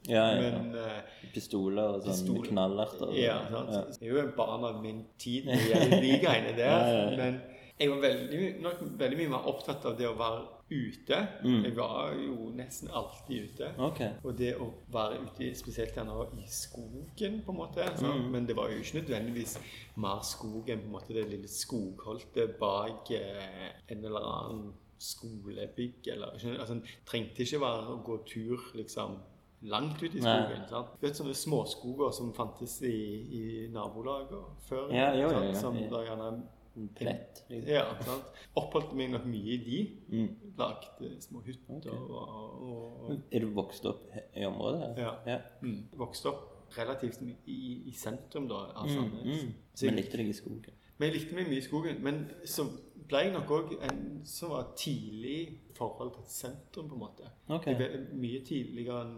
Men uh, pistoler og sånn knallerter? ja, sant? Jeg er jo en barn av min tid når det gjelder de greiene der. Men jeg var veldig, nok veldig mye mer opptatt av det å være ute. Mm. Jeg var jo nesten alltid ute. Okay. Og det å være ute, spesielt gjerne i skogen, på en måte. Mm. Men det var jo ikke nødvendigvis mer skog enn på en måte det lille skogholtet bak eh, en eller annen skolebygg. Eller, altså, trengte ikke være å gå tur liksom langt ut i Nei. skogen. sant? Du vet sånne småskoger som fantes i, i nabolaget før? Ja, jo, jo, jo. Som da gjerne Liksom. Ja, sant? Oppholdt meg nok mye i de. Mm. Lagde små hytter okay. og, og, og Er du vokst opp i området? Ja. ja. Mm. Vokste opp relativt i, i sentrum da, av Mm, Sandnes. mm. Så Men likte deg i skogen? Men jeg likte meg mye i skogen. Men så ble jeg nok òg en som var tidlig i forhold til et sentrum, på en måte. Okay. Ble mye tidligere enn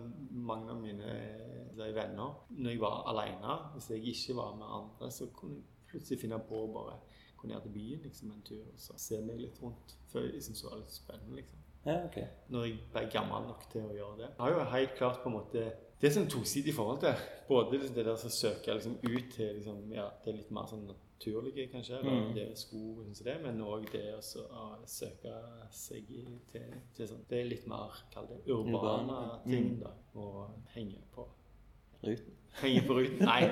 mange av mine eh, venner. Når jeg var alene, hvis jeg ikke var med andre, så kunne jeg plutselig finne på å bare ned til byen liksom, en tur og så se meg litt rundt. Før jeg syntes det var litt spennende. liksom Ja, ok. når jeg ble gammel nok til å gjøre det. Jeg har jo helt klart på en måte Det er sånn tosidig forhold til. Både liksom det der å søke liksom ut til liksom, ja, det er litt mer sånn naturlige, kanskje, eller Mm. det er skog sånn som det, men òg det å søke seg til, til sånn Det er litt mer, kall det, urbane Urban. ting, mm. da. Og henge på Ruten. Henge på ruten? Nei,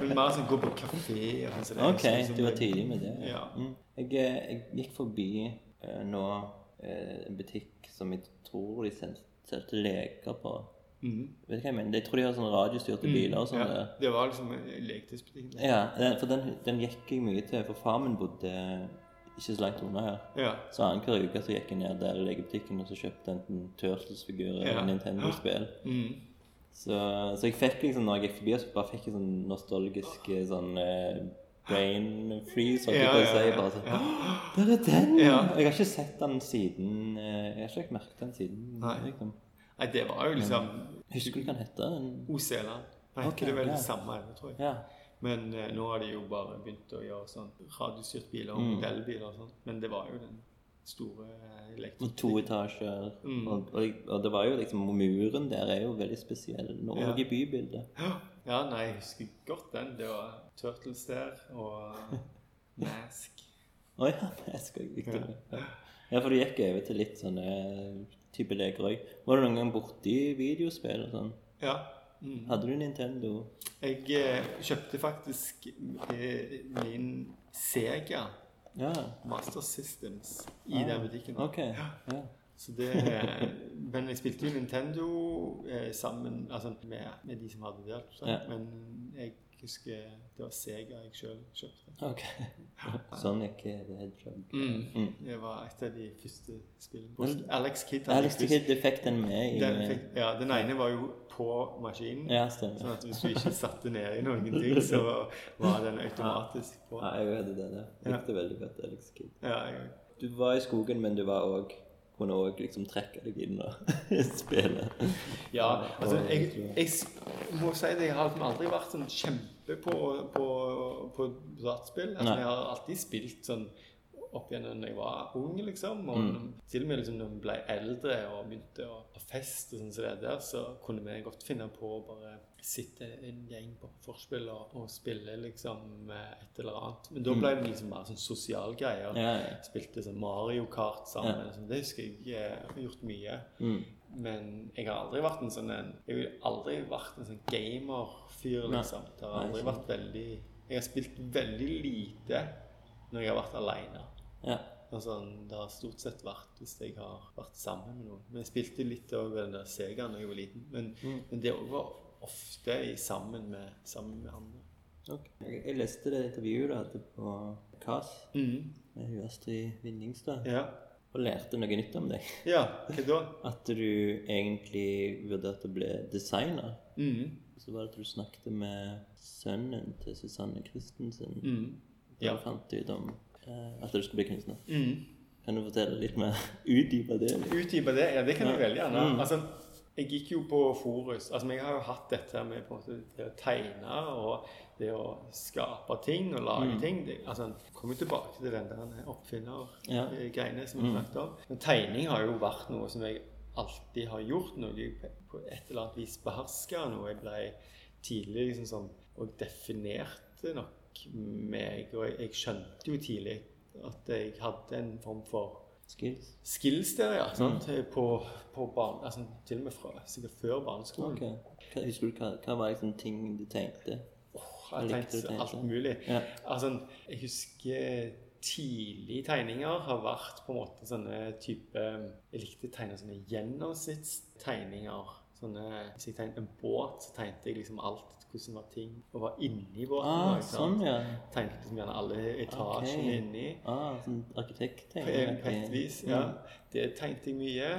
men mer sånn gå på kafé og sånn. Ok, sånn, du var tidlig med det. Ja. Mm. Jeg, eh, jeg gikk forbi uh, nå uh, en butikk som jeg tror de solgte leker på. Mm. Vet du hva jeg mener? Jeg tror de har sånne radiostyrte biler og sånn. ja, det var liksom leketøysbutikken. Ja, for den, den gikk jeg mye til, for far min bodde ikke så langt unna her. Ja. Så annenhver uke så gikk jeg ned der i legebutikken og så kjøpte enten Turtles-figurer Ja. eller Nintendo-spill. Mhm. Så, så jeg fikk liksom, når jeg gikk forbi, så bare fikk jeg sånn nostalgisk sånn eh, brain freeze, holdt jeg på å si. Bare sånn ja. «Åh, Der er den! Ja. Jeg har ikke sett den siden eh, Jeg har ikke merket den siden. Nei. Liksom. Nei, det var jo liksom Husker du hva den heter? Den? Oseland. Nå heter Ok, det vel ja. samme tror jeg. Ja. Men eh, nå har de jo bare begynt å gjøre sånn radiostyrt biler og Mm. modellbiler og sånn. Men det var jo den store elektriske to etasjer. Mm. Og, og, og det var jo liksom Muren der er jo veldig spesiell. Norge Ja. i bybildet. Ja, nei, jeg husker godt den. Det var Turtles der og Mask. Å ja, Mask òg. ikke Ja. Ja. for du gikk over til litt sånne type leker òg. Var du noen gang borti videospill og sånn? Ja. Mm. Hadde du Nintendo? Jeg eh, kjøpte faktisk eh, min Sega. Master Systems i Ah, den butikken. Okay. Ja. Så det, men jeg spilte jo Nintendo eh, sammen altså med, med de som hadde det. Men jeg husker det var Sega jeg sjøl kjøpte. Ok. Sonic the Hedgehog. Mm. Det var et av de første spillene. Alex Kidd Alex Kidd, du fikk den med i den, fikk, ja, den ene var jo på maskinen. Ja, stemmer. Sånn at hvis du ikke satte ned i noen ting, så var den automatisk på. Ja, jeg hadde den. Jeg likte veldig godt Alex Kidd. Ja, jeg, Du var i skogen, men du var òg kunne òg liksom trekke deg inn og spille. ja altså, jeg, jeg må si det, jeg har liksom aldri vært sånn kjempe på, på, på dataspill. Altså, jeg har alltid spilt sånn opp igjen da jeg var ung, liksom. Og Mm. til og med liksom, når vi ble eldre og begynte å ha fest, og sånn som det der, så kunne vi godt finne på å bare sitte en gjeng på forspill og, og spille liksom eh, et eller annet. Men da ble det liksom mer sånn sosial greie. Og Ja, ja. Spilte sånn Mario Kart sammen. Ja. Liksom. Det husker jeg eh, jeg har gjort mye. Mm. Men jeg har aldri vært en sånn en Jeg har aldri vært en sånn gamerfyr, liksom. Det har aldri sånn. vært veldig Jeg har spilt veldig lite når jeg har vært aleine. Ja. Altså, det har stort sett vært hvis jeg har vært sammen med noen. Men jeg spilte litt òg den der Segaen da jeg var liten. Men, Mm. men det var ofte i, sammen, med, sammen med andre. Ok. Jeg, leste det intervjuet hadde på KAS Mm. med hun Astrid Vinningstad, Ja. og lærte noe nytt om deg. ja. Hva da? At du egentlig vurderte å bli designer. Mm. Så var det at du snakket med sønnen til Susanne Christensen. Mm. Da Ja. du fant ut om at du skulle bli kunstner. Mm. Kan du fortelle litt mer? Utdype det? Utdype det? Ja, det kan ja. Ja. veldig gjerne. Mm. Altså, jeg gikk jo på Forus. Altså, jeg har jo hatt dette med på en måte, det å tegne og det å skape ting og lage Mm. ting. Det, altså, kommer tilbake til den der oppfinner-greiene Ja. som vi Mm. snakket om. Men tegning har jo vært noe som jeg alltid har gjort, noe jeg på et eller annet vis beherska. Noe jeg ble tidlig liksom sånn Og definerte nok meg. Og jeg, jeg skjønte jo tidlig at jeg hadde en form for Skills? skills der, ja. Sant? På, på barn, altså, til og med fra sikkert før barneskolen. Ok. Hva, husker du hva, hva var liksom ting du tenkte? Jeg Likte tenkte alt mulig. Ja. Altså, jeg husker tidlige tegninger har vært på en måte sånne type Jeg likte å tegne sånne gjennomsnittstegninger. Sånne, hvis jeg tegnet en båt, så tegnet jeg liksom alt hvordan var ting og var inni båten. Ah, sånn, ja. Tenkte liksom gjerne alle etasjene okay. inni. Ah, sånn arkitekttegning? på et vis, ja. Det tenkte jeg mye.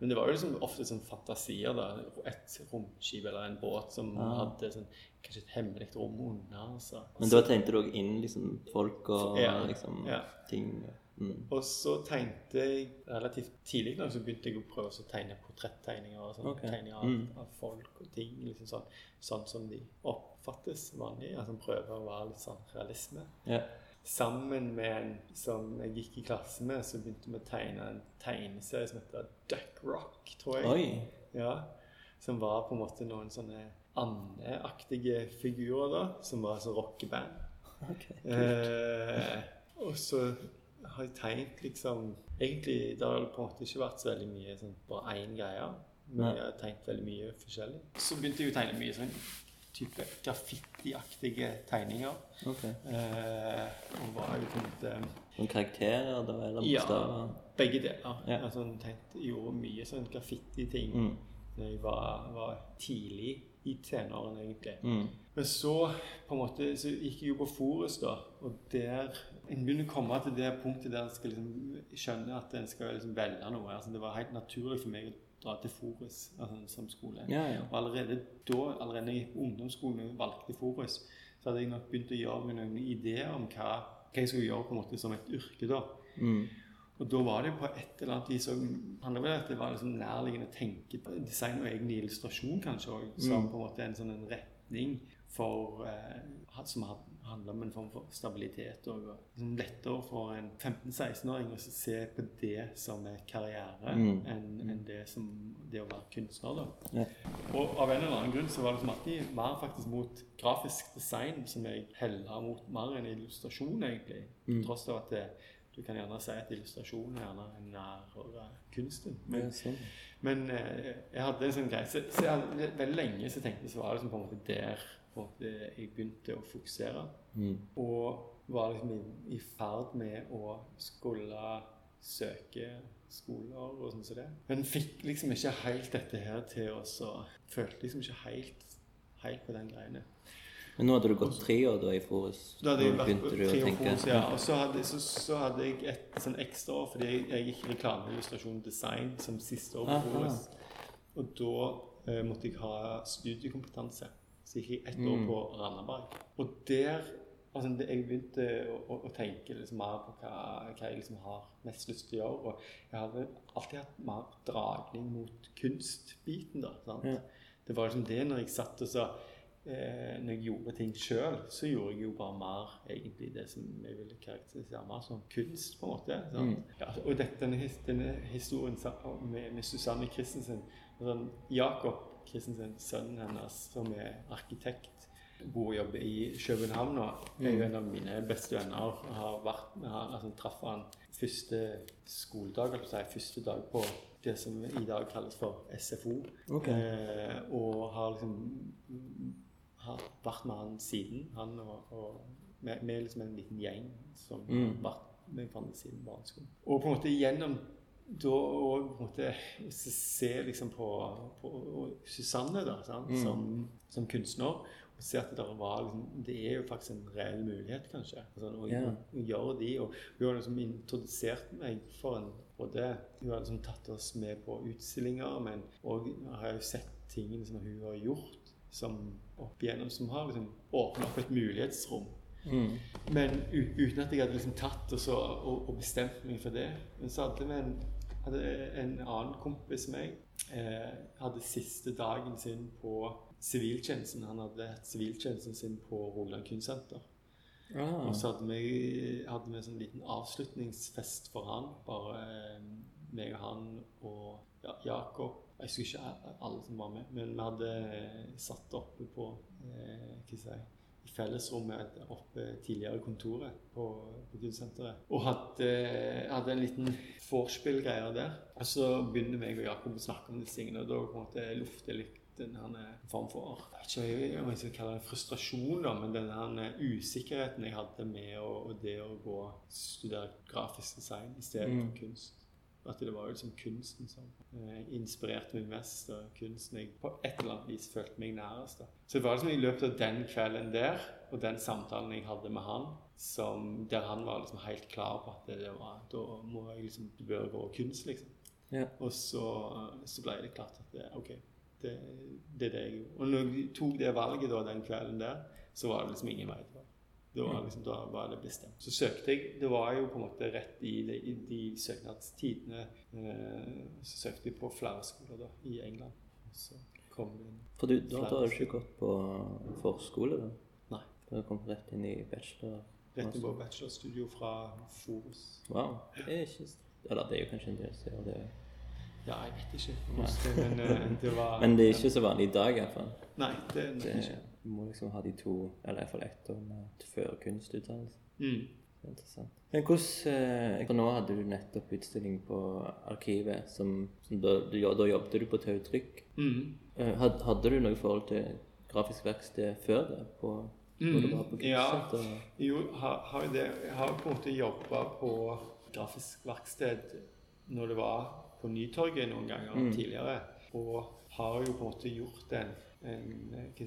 Men det var jo liksom ofte sånn fantasier. da, Et romskip eller en båt som Ah. hadde sånn, kanskje et hemmelig rom under. Altså. Men da tenkte du òg inn liksom folk og Ja, liksom ja. ting. Mm. Og så tegnte jeg relativt tidlig da, så begynte jeg å prøve å tegne portrettegninger og sånn. okay. Tegninger av, Mm. av folk og ting. liksom Sånn, sånn som de oppfattes vanlig. Altså prøve å være litt sånn realisme. Yeah. Sammen med en som jeg gikk i klasse med, så begynte vi å tegne en tegneserie som heter Duck Rock, tror jeg. Oi. Ja, Som var på en måte noen sånne andeaktige figurer, da. Som var sånn rockeband. Ok. Eh, og så har jeg tegnet liksom Egentlig det har på en måte ikke vært så veldig mye sånn bare én greie. Men jeg har tegnet veldig mye forskjellig. Så begynte jeg å tegne mye sånn type graffitiaktige tegninger. Okay. Eh, og var jo på en Noen karakterer da, eller Ja. begge deler. Ja. Altså, jeg tenkte, gjorde mye sånn graffiti-ting Mm. da jeg var, var tidlig i tenårene, egentlig. Mm. Men så på en måte, så gikk jeg jo på Forus, da. Og der En begynner å komme til det punktet der en skal liksom skjønne at en skal liksom velge noe. Altså, det var helt naturlig for meg å dra til Forus altså, som skole. Ja, ja. Og allerede da, allerede da jeg gikk på ungdomsskolen og valgte Forus, så hadde jeg nok begynt å gjøre meg noen ideer om hva, hva jeg skulle gjøre på en måte som et yrke. da. Mm. Og da var det på et eller annet vis handler vel at det var liksom nærliggende å tenke på design og egen illustrasjon kanskje òg, som Mm. på en måte en sånn en retning for eh, som had- handler om en form for stabilitet og liksom lettere for en 15-16-åring å se på det som er karriere Mm. enn en det som det å være kunstner. da. Ja. Og av en eller annen grunn så var det som alltid mer faktisk mot grafisk design som jeg hella mot mer enn illustrasjon, egentlig. Mm. Tross av at det, du kan gjerne si at illustrasjon er gjerne en nærere kunsten. Men, Ja, sånn. men eh, jeg hadde en sånn greie så, så jeg Veldig lenge så tenkte jeg så var det som på en måte der på at jeg begynte å fokusere. Mm. Og var liksom i, ferd med å skulle søke skoler og sånn som det. Men fikk liksom ikke helt dette her til å så Følte liksom ikke helt, helt på den greiene. Men nå hadde du gått tre år da i Forus? Da hadde jeg vært tre år på ja. Og så hadde, så, så hadde jeg et sånn ekstra år, fordi jeg, jeg gikk reklameillustrasjon design som siste år på. Forus. Og da eh, måtte jeg ha studiekompetanse. Så gikk jeg ett år Mm. på Randaberg. Og der altså, Jeg begynte å, å, å tenke liksom mer på hva, hva jeg liksom har mest lyst til å gjøre. Og jeg hadde alltid hatt mer dragning mot kunstbiten. da, sant? Ja. Det var liksom det når jeg satt og sa eh, Når jeg gjorde ting sjøl, så gjorde jeg jo bare mer egentlig det som jeg ville karakterisere mer som kunst, på en måte. sant? Mm. Ja, og dette, denne historien med, med Susanne Christensen sånn, Jakob Christensen, sønnen hennes, som er arkitekt, bor og jobber i København nå, er jo en av mine beste venner. Har vært med han, altså traff han første skoledag, altså første dag på det som i dag kalles for SFO. Okay. Eh, og har liksom har vært med han siden. Han og, og med, med liksom en liten gjeng som Mm. har vært med hverandre siden barneskolen. Og på en måte gjennom da og på en måte se- liksom på, på Susanne da, sant? Mm. Som, som kunstner. Og se at det, var, liksom, det er jo faktisk en reell mulighet, kanskje. Å, Ja. å gjøre de. Og hun har liksom introdusert meg for en både Hun har liksom tatt oss med på utstillinger, men òg har jeg sett tingene som hun har gjort som opp igjennom, som har liksom åpna opp et mulighetsrom. Mm. Men uten at jeg hadde liksom tatt og, så, og, og bestemt meg for det. Men så hadde vi en, hadde en annen kompis med meg. Eh, hadde siste dagen sin på siviltjenesten. Han hadde hatt siviltjenesten sin på Rogaland kunstsenter. Ah. Og så hadde vi, hadde vi en sånn liten avslutningsfest for han. Bare eh, meg og han og ja, Jakob. Jeg husker ikke alle som var med, men vi hadde eh, satt oppe på eh, hva skal jeg si, fellesrommet oppe tidligere kontoret på, på kunstsenteret. Og hadde, hadde en liten vorspiel-greier der. Og så begynner meg og Jakob å snakke om disse tingene, og da på en måte lufter litt denne her form for jeg vet ikke om jeg skal kalle det frustrasjon, da, men denne usikkerheten jeg hadde med å, og det å gå og studere grafisk design istedenfor Mm. kunst. At det var liksom kunsten som eh, inspirerte meg mest, og kunsten jeg på et eller annet vis følte meg nærest. da. Så det var liksom i løpet av den kvelden der, og den samtalen jeg hadde med han, som, der han var liksom helt klar på at det, det var, da må jeg liksom, Det bør gå kunst, liksom. Ja. Og så, så ble det klart at det, ok, det, det er det jeg gjorde. Og når jeg tok det valget da, den kvelden der, så var det liksom ingen vei tilbake. Det var liksom, da var det bestemt. Så søkte jeg Det var jo på en måte rett i, de- i de søknadstidene. Eh, så søkte jeg på flere skoler da, i England. Så kom det For du, da, har du ikke gått på forskole, da? Nei. Du har kommet rett inn i bachelor? Rett inn på bachelorstudio fra Forus. Wow. Det er ikke Eller det er jo kanskje en del steder, det Ja, jeg vet ikke. Men eh, det var Men det er ikke så vanlig i dag, iallfall. Nei, det er det ikke. Du må liksom ha de to, eller iallfall ett år med før kunstutdannelse. Mm. Er interessant. Men hvordan eh, For nå hadde du nettopp utstilling på Arkivet, som, som da, du, da jobbet du på Tautrykk. Mm. Eh, had, hadde du noe forhold til grafisk verksted før det? På, Mm, ja. Jo, har, har jo det. Jeg har på en måte jobba på grafisk verksted når det var på Nytorget noen ganger Mm. tidligere. Og har jo på en måte gjort en, en jeg si,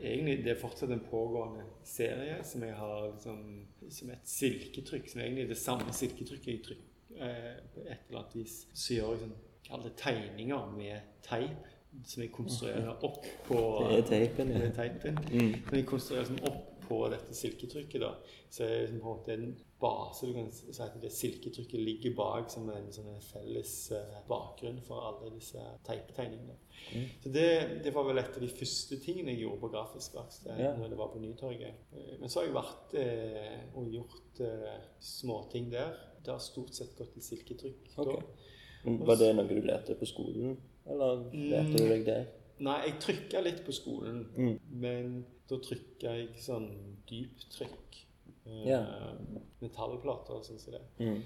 Egentlig det er fortsatt en pågående serie som jeg har liksom, som et silketrykk. Som egentlig er det samme silketrykket jeg trykker eh, på et eller annet vis. Så gjør jeg sånn, kall det tegninger med teip. Som jeg konstruerer opp på Det er teipen, ja. det er teipen. Mm. Men jeg konstruerer liksom opp på dette silketrykket, da. Så er det liksom på en måte en base Du kan si at det silketrykket ligger bak som en som en felles eh, bakgrunn for alle disse teiptegningene. Mm. Så det, det var vel et av de første tingene jeg gjorde på grafisk verksted Ja. når det var på Nytorget. Eh, Men så har jeg vært eh, og gjort eh, småting der. Det har stort sett gått i silketrykk. Okay. da. Var det noe du lærte på skolen, eller lærte du deg det? Nei, jeg trykka litt på skolen, Mm. men da trykka jeg sånn dyptrykk. Eh, Ja. Metallplater sånn som det. Mm.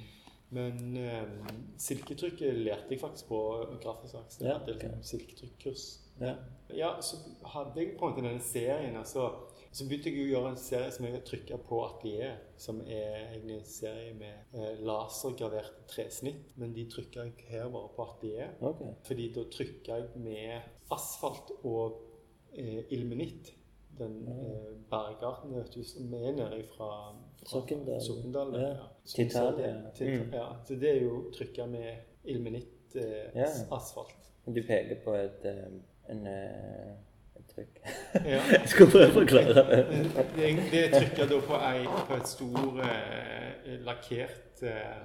Men eh, silketrykket lærte jeg faktisk på grafisk verksted. Yeah, Jeg hadde liksom silketrykkurs. Ja. Ja, så hadde jeg på en måte denne serien, altså så begynte jeg å gjøre en serie som jeg trykka på atelieret. som er egentlig en serie med eh, lasergraverte tresnitt. Men de trykka jeg her bare på atelieret. Okay. Fordi da trykka jeg med asfalt og eh, ilmenitt. Den eh, bergarten vet du, som er nede fra Sokndal. Sokndal Ja. Så- Titalia. så- Mm. Ja, så det er jo trykka med ilmenitt eh, Ja. Du peker på et, eh, en, eh, et trykk. Ja. Jeg skal prøve å forklare det. Det, det trykka da på, ei, på et stor eh, lakkert eh,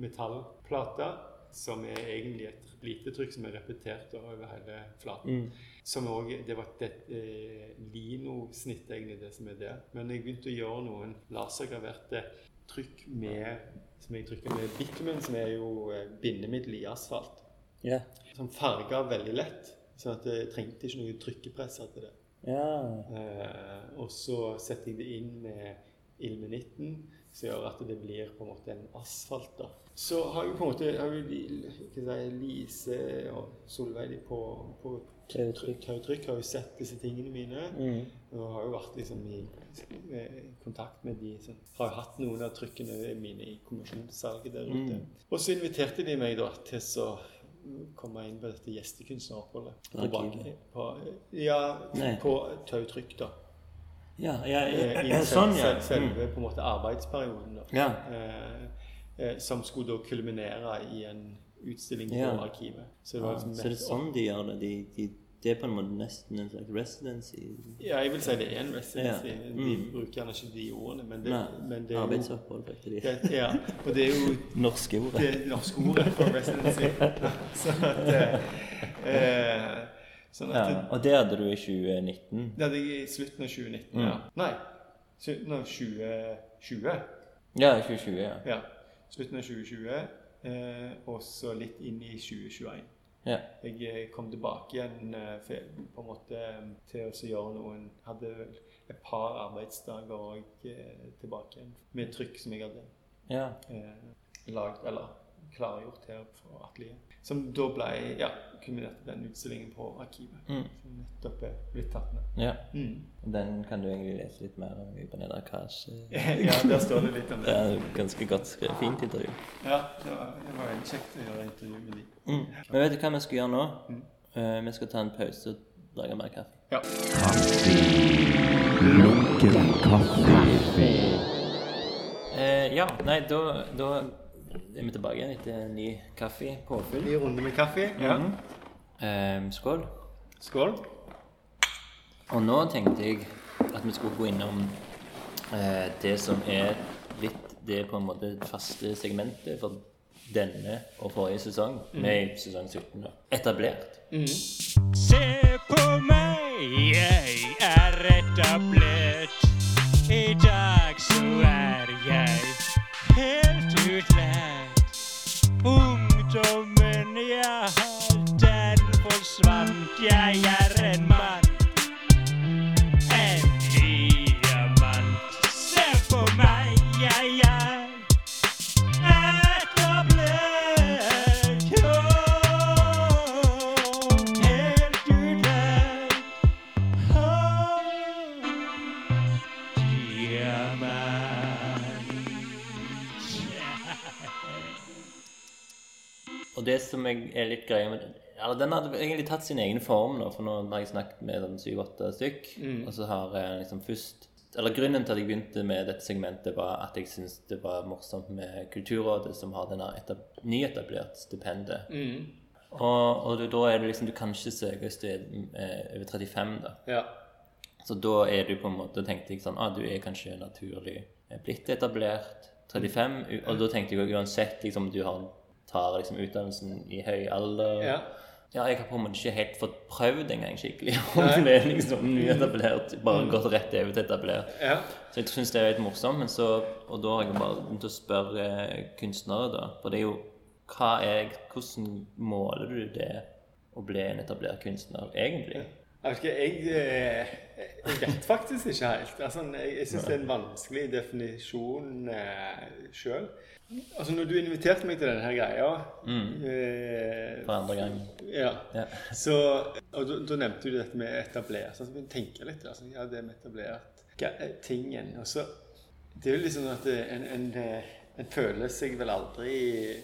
metallplate, som er egentlig et lite trykk som er repetert over hele flaten. Mm. Som også, Det var et eh, linosnitt, egentlig, det som er der. Men jeg begynte å gjøre noen lasergraverte trykk med som jeg trykker med bitumen, som er jo eh, bindemiddel i asfalt. Yeah. Som farga veldig lett. Sånn at jeg trengte ikke noe trykkepresser til det. Yeah. Eh, og så setter jeg det inn med ilmenitten, som gjør at det blir på en måte en asfalt. da. Så har jeg på en måte har jeg Lise og Solveig på, på Tautrykk. Har jo sett disse tingene mine. Mm. Og har jo vært liksom i kontakt med de som har hatt noen av trykkene mine i kommisjonssalget der ute. Mm. Og så inviterte de meg da til så komme inn på dette gjestekunstneroppholdet. Arkivet? På, ja, Nei. på tautrykk, da. Ja, ja, ja, I ja, sånn, ja. Mm. selve på en måte arbeidsperioden. da. Eh, eh, som skulle da kulminere i en utstilling på arkivet. Så det var Ja, liksom så det er sånn de gjør det? De, de, det er på en måte nesten en slags residency? Ja, jeg vil si det er en residency. Ja. De Mm. bruker gjerne ikke de ordene, men det, Nei, men det er Arbeidsopphold, brukte de. det, Ja, og det er jo Norske ordet. det norske ordet for residency. så at eh, eh, Sånn Ja, og det hadde du i 2019? Det hadde jeg i slutten av 2019. Mm. ja. Nei, slutten av 2020. Ja, i 2020, ja. Ja. Slutten av 2020, eh, og så litt inn i 2021. ja. Jeg eh, kom tilbake igjen eh, for, på en måte eh, til å gjøre noen Hadde et par arbeidsdager eh, tilbake igjen med trykk som jeg hadde ja. eh, lagd, eller klargjort her på Atelier. Som da ble ja, kulminerte den utstillingen på Arkivet. Mm. Som nettopp er blitt tatt med. ja. Mm. Den kan du egentlig lese litt mer om i Beneda Kaas. ja, der står det litt om Det det. er ganske godt skrevet. Fint intervju. Ja, det var, det var veldig kjekt å gjøre intervju med de. Mm. Men vet du hva vi skal gjøre nå? Mm. Eh, vi skal ta en pause og lage mer kaffe. Ja. Lunken kaffe. Eh, ja, nei, da, da er vi tilbake igjen etter en ny kaffe påfyll. Ny runde med kaffe. Ja. Um, skål. Skål. Og nå tenkte jeg at vi skulle gå innom uh, det som er litt det på en måte faste segmentet for denne og forrige sesong, med sesong 17, da. Etablert. Se på meg, jeg er etablert. Jeg er en mann. En diamant. Se på meg, jeg er etablert. Oh, helt utlært. Og det som er litt greia med eller Den hadde egentlig tatt sin egen form, nå, for nå har jeg snakket med sånn syv-åtte stykk. Og så har jeg liksom først Eller grunnen til at jeg begynte med dette segmentet, var at jeg syntes det var morsomt med Kulturrådet, som har denne etab nyetablert stipendet. Og, og da er det liksom Du kan ikke søke du er eh, over 35, da. Ja. Så da er du på en måte tenkte jeg sånn ah, Du er kanskje naturlig blitt etablert. 35. u- Og da tenkte jeg uansett liksom du har, tar liksom utdannelsen i høy alder Ja. Ja, jeg har på en måte ikke helt fått prøvd engang skikkelig om det er liksom nyetablert. Bare gått rett over til etablert. ja. Så jeg syns det er litt morsomt. Men så, og da har jeg bare begynt å spørre kunstnere, da. For det er jo hva er, Hvordan måler du det å bli en etablert kunstner, egentlig? Jeg, vet ikke, jeg, eh, jeg vet faktisk ikke helt. Altså, jeg jeg syns det er en vanskelig definisjon eh, sjøl. Altså, når du inviterte meg til denne her greia eh, For andre gang. ja, Ja. så, og da, nevnte du dette med etablert. Så jeg tenker litt. Altså, ja, det med etablert er tingen. Og så Det er jo liksom at en, en, en føler seg vel aldri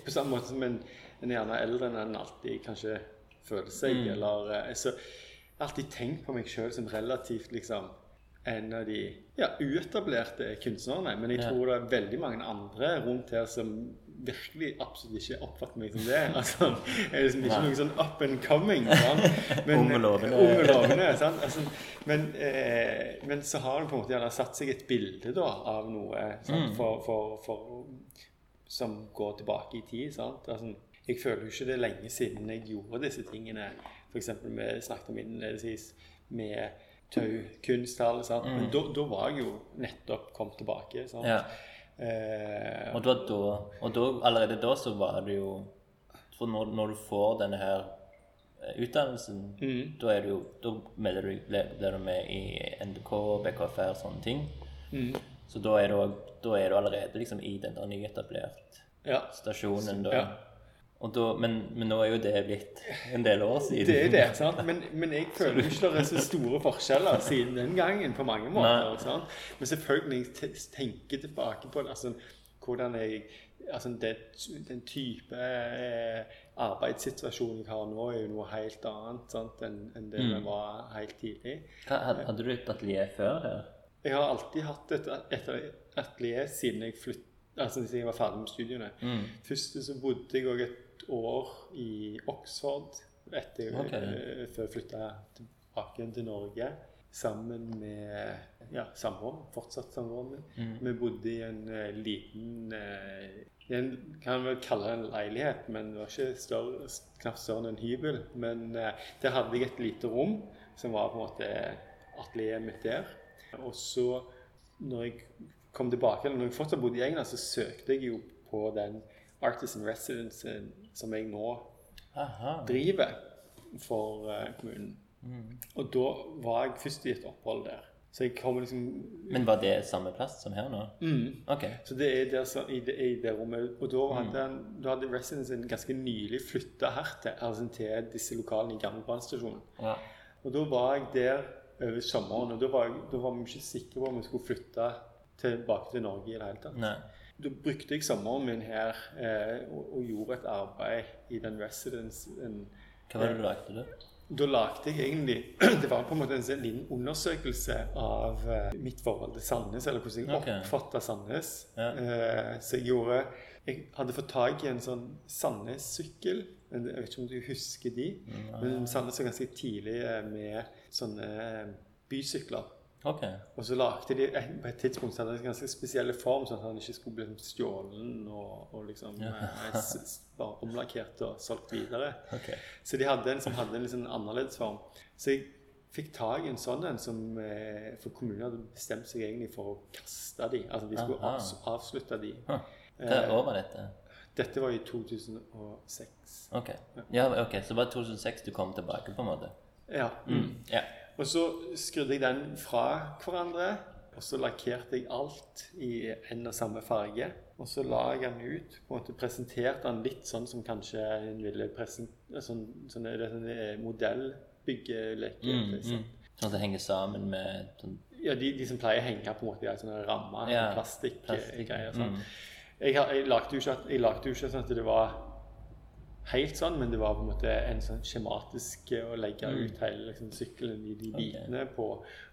På samme måte som en, en er gjerne eldre enn en alltid kanskje føler seg. Eller, eh, så jeg har alltid tenkt på meg sjøl som relativt liksom en av de ja, uetablerte kunstnerne. Men jeg tror det er veldig mange andre rundt her som virkelig absolutt ikke oppfatter meg som det. Altså, jeg er liksom ikke noen noe sånn up and coming. Sant? Ung og lovende. Sant? Altså, men, eh, men så har det på en måte gjerne satt seg et bilde da, av noe sant? Mm. For, for, for, som går tilbake i tid. Altså, jeg føler jo ikke det er lenge siden jeg gjorde disse tingene. F.eks. vi snakket om innledningsvis med tau, kunsthall. Mm. Men da, da var jeg jo nettopp kommet tilbake. Sant? Ja. Eh, Og, da, da, og da, allerede da så var det jo For når, når du får denne her eh, utdannelsen, Mm. da er du jo Da melder du, du med i NDK, BKFR og sånne ting. Mm. Så da er, du, da er du allerede liksom i den der nyetablert ja. stasjonen. Da. Ja. Da, men, men nå er jo det blitt en del år siden. Det er det, sant? Men, men jeg føler ikke det er så store forskjeller siden den gangen på mange måter. Sant? Men selvfølgelig, når jeg tenker tilbake på det, altså, hvordan jeg altså, det, Den type eh, arbeidssituasjon jeg har nå, er jo noe helt annet sant? enn enn det det var helt tidlig. Hva, hadde du et atelier før her? Jeg har alltid hatt et, et atelier siden jeg flytt, altså siden jeg var ferdig med studiene. Først så bodde jeg òg et år i Oxford etter, okay. eh, før jeg flytta tilbake til Norge. Sammen med ja, samboeren. Fortsatt samboeren min. Vi bodde i en eh, liten eh, en, Kan vel kalle det en leilighet, men det var ikke større, knapt større enn en hybel. Men der hadde jeg et lite rom som var på en måte atelieret mitt der. Og så, når jeg kom tilbake, eller når jeg fortsatt bodde i England, så søkte jeg jo på den Artisan Residence som jeg nå Aha. driver for kommunen. kommunen. Og da var jeg først i et opphold der. Så jeg kom liksom Men var det samme plass som her nå? mm. Ok. Så det er der, så, i, det, i det rommet. Og da hadde, mm. da hadde residencen ganske nylig flytta hertil, altså til disse lokalene i gamle brannstasjonen. Ja. Og da var jeg der over sommeren, og da var, jeg, da var vi ikke sikre på om vi skulle flytte tilbake til Norge i det hele tatt. Nei. Da brukte jeg sommeren min her eh, og, og gjorde et arbeid i den residencen. Hva var det du lagde, du? Da lagde jeg egentlig Det var på en måte en sånn liten undersøkelse av eh, mitt forhold til Sandnes, eller hvordan jeg okay. oppfatta Sandnes. Ja. Eh, så jeg gjorde Jeg hadde fått tak i en sånn Sandnes-sykkel. Jeg vet ikke om du husker de? Men Sandnes var ganske tidlig eh, med sånne eh, bysykler. Ok. Og så lagde de på et tidspunkt så hadde de en ganske spesiell form, sånn at han ikke skulle bli liksom stjålen og, og liksom eh, s- s- bare omlakkert og solgt videre. Okay. Så de hadde en som hadde en litt sånn annerledes form. Så jeg fikk tak i en sånn en som eh, For kommunen hadde bestemt seg egentlig for å kaste de. Altså de skulle Aha. avs avslutte de. Huh. Hva år var dette? Dette var i 2006. Ok. Ja, okay. Så det var 2006 du kom tilbake, på en måte? Ja. Ja. Og så skrudde jeg den fra hverandre, og så lakkerte jeg alt i en og samme farge. Og så la jeg den ut, på en måte presenterte den litt sånn som kanskje en ville presentere Sånn, sånn, sånn eh, modellbyggeleke. Mm, liksom. mm. Sånn at det henger sammen med sånn Ja, de, de som pleier å henge på en måte i en sånn ramme, Ja, plastikkgreier. plastikk, Sånn. mm. Jeg, har- jeg lagde jo ikke, at- jeg lagde jo ikke sånn at det var helt sånn, men det var på en måte en sånn skjematisk eh, å legge ut hele liksom, sykkelen i de bitene okay. på,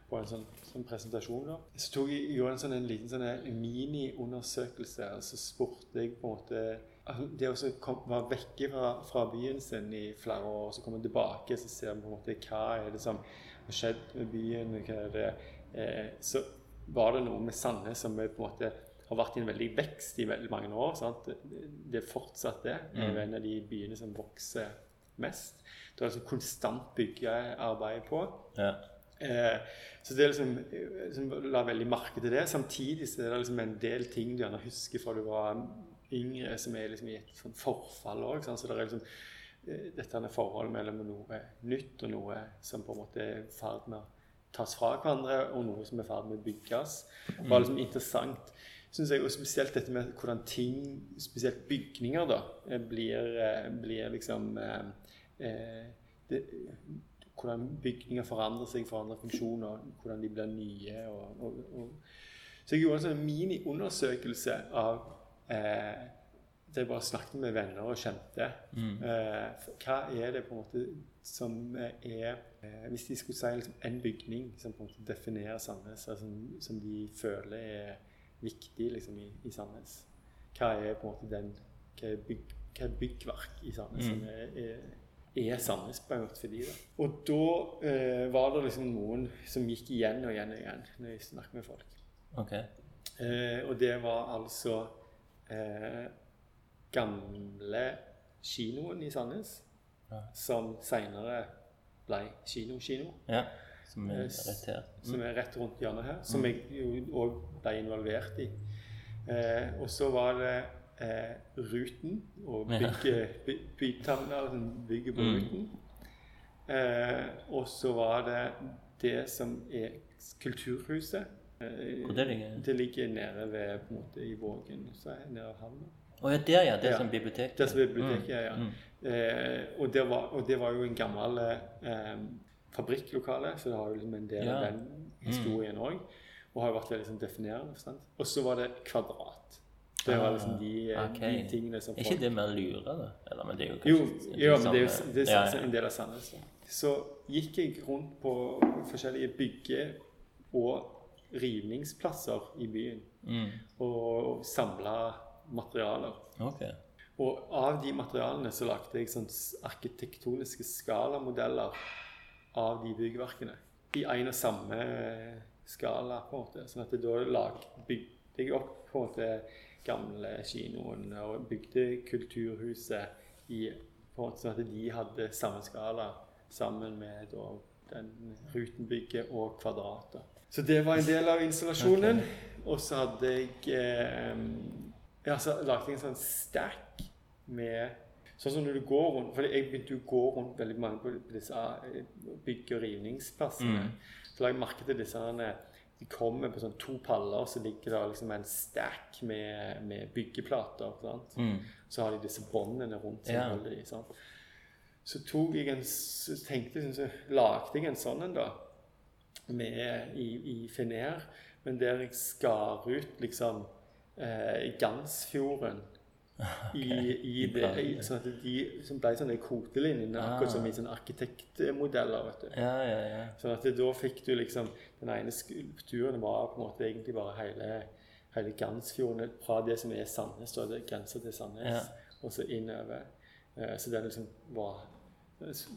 på en sånn, sånn presentasjon. da. Så tok jeg gjorde en sånn en liten sånn miniundersøkelse, mini-undersøkelse, og så spurte jeg på en måte altså, Det å kom, være vekke fra, fra byen sin i flere år, og så komme tilbake, så ser vi på en måte hva er det som har skjedd med byen, hva er det eh, Så var det noe med Sandnes som er på en måte har vært i en veldig vekst i veldig mange år. Sant? Det, er fortsatt det. Det er en av de byene som vokser mest. Det er altså konstant byggearbeid på. Ja. Eh, så det er liksom, liksom La veldig merke til det. Samtidig så er det liksom en del ting du gjerne husker fra du var yngre, som er liksom i et sånn forfall òg. Så det er liksom eh, dette er forholdet mellom noe nytt og noe som på en måte er i ferd med å tas fra hverandre, og noe som er i ferd med å bygges. Det var liksom interessant, synes jeg, og spesielt dette med hvordan ting, spesielt bygninger, da, eh, blir, eh, blir liksom eh, eh, det, hvordan bygninger forandrer seg, forandrer funksjoner, hvordan de blir nye. Og, og, og. Så jeg gjorde en sånn mini-undersøkelse av eh, der jeg bare snakket med venner og kjente. Eh, hva er det på en måte som er eh, Hvis de skulle si liksom, en bygning som på en måte definerer Sandnes, altså, som, som de føler er viktig liksom, i, i Sandnes, hva er på en måte den hva er, bygg, hva er byggverk i Sandnes som er, er er Sandnes på en måte for de da. Og da eh, var det liksom noen som gikk igjen og igjen og igjen når jeg snakket med folk. Ok. Eh, og det var altså eh, gamle kinoen i Sandnes, Ja. som senere ble kino-kino, Ja. Som er rett her. som er rett rundt hjørnet her, som jeg jo òg ble involvert i. Eh, og så var det eh, Ruten, og Ja. bygge, by, som på Mm. Ruten. Eh, og så var det det som er Kulturhuset. Eh, Hvor det ligger? Det ligger nede ved, på en måte, i Vågen, så er nede av havna. Å ja, der ja. Det er Ja. som bibliotek. Det som er biblioteket, ja. Mm. Eh, og, det var, og det var jo en gammel eh, fabrikklokale, så det har jo liksom en del av Ja. den historien òg. Og har jo vært veldig sånn definerende. Og så var det kvadrat. Det var liksom de, eh, Ah, de tingene som folk Er ikke det mer lure, da? Eller, men det er jo Jo, ja, men det er jo det er ja, ja. en del av Sandnes. Så gikk jeg rundt på forskjellige bygge- og rivningsplasser i byen Mm. og samla materialer. Okay. Og av de materialene så lagde jeg sånn arkitektoniske skalamodeller av de byggverkene. I en og samme skala, på en måte. Sånn at da lag, bygde jeg opp på en måte gamle kinoen og bygde kulturhuset i, på en måte sånn at de hadde samme skala sammen med da, den Rutenbygget og Kvadratet. Så det var en del av installasjonen. Og så hadde jeg eh, ja, så lagde jeg en sånn stack med Sånn som når du går rundt For jeg begynte jo å gå rundt veldig mange på disse bygg- bygge- og rivningsplassene. Mm. Så la jeg merke til disse her, De kommer på sånn to paller, så ligger det liksom en stack med, med byggeplater. Sant? Mm. Så har de disse båndene rundt som Ja. holder de. Sant? Så tok jeg en Så tenkte jeg, så lagde jeg en sånn en, da. Med, i, i Fener, men der jeg skar ut liksom eh, Gansfjorden i, i det, i, sånn at de som ble sånne kvotelinjene, Ah. akkurat som i sånne arkitektmodeller. vet du. Ja, ja, ja. Sånn at det, da fikk du liksom Den ene skulpturen var på en måte egentlig bare hele, hele Gansfjorden fra det som er Sandnes, da, det grenser til Sandnes, Ja. og så innover. Eh, Så det liksom var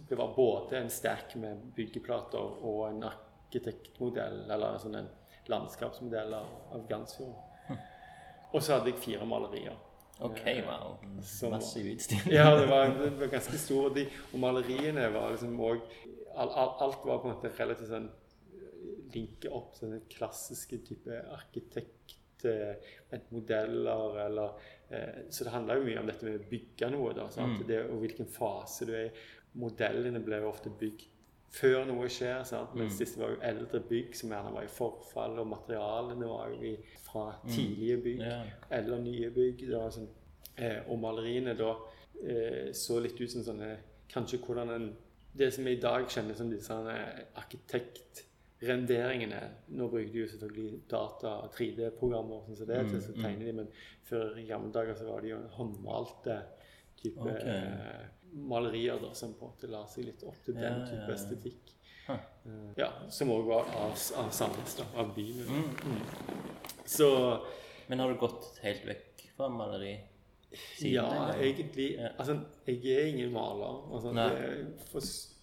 Det var både en stack med byggeplater og en arkitektmodell, eller sånn en landskapsmodell av, av Gansfjorden. Og så hadde jeg fire malerier. OK, wow. Som- Massiv utstilling. Ja, det var, det var ganske stor. De, og maleriene var liksom òg all, all, Alt var på en måte relativt sånn Linke opp den klassiske type arkitekt eh, modeller eller eh, Så det handla jo mye om dette med å bygge noe, da. Mm. Det, og hvilken fase du er i. Modellene ble jo ofte bygd før noe skjer, sant? mens Mm. disse var jo eldre bygg som gjerne var i forfall, og materialene var jo i, fra tidlige bygg Mm. yeah. eller nye bygg. Det var sånn, eh, og maleriene da eh, så litt ut som sånne Kanskje hvordan en Det som vi i dag kjenner som disse arkitektrenderingene Nå bruker de jo selvfølgelig data, og 3D-programmer sånn som det til så å tegne de, men før i gamle dager så var det jo håndmalte type Ok. Malerier da, som på en måte la seg litt opp til den type ja. estetikk. Eh, ja, som òg var av, av Sandnes. Av byen. Mm. Så Men har du gått helt vekk fra maleri siden Ja, den egentlig. Ja. Altså, jeg er ingen maler. Altså, det, for,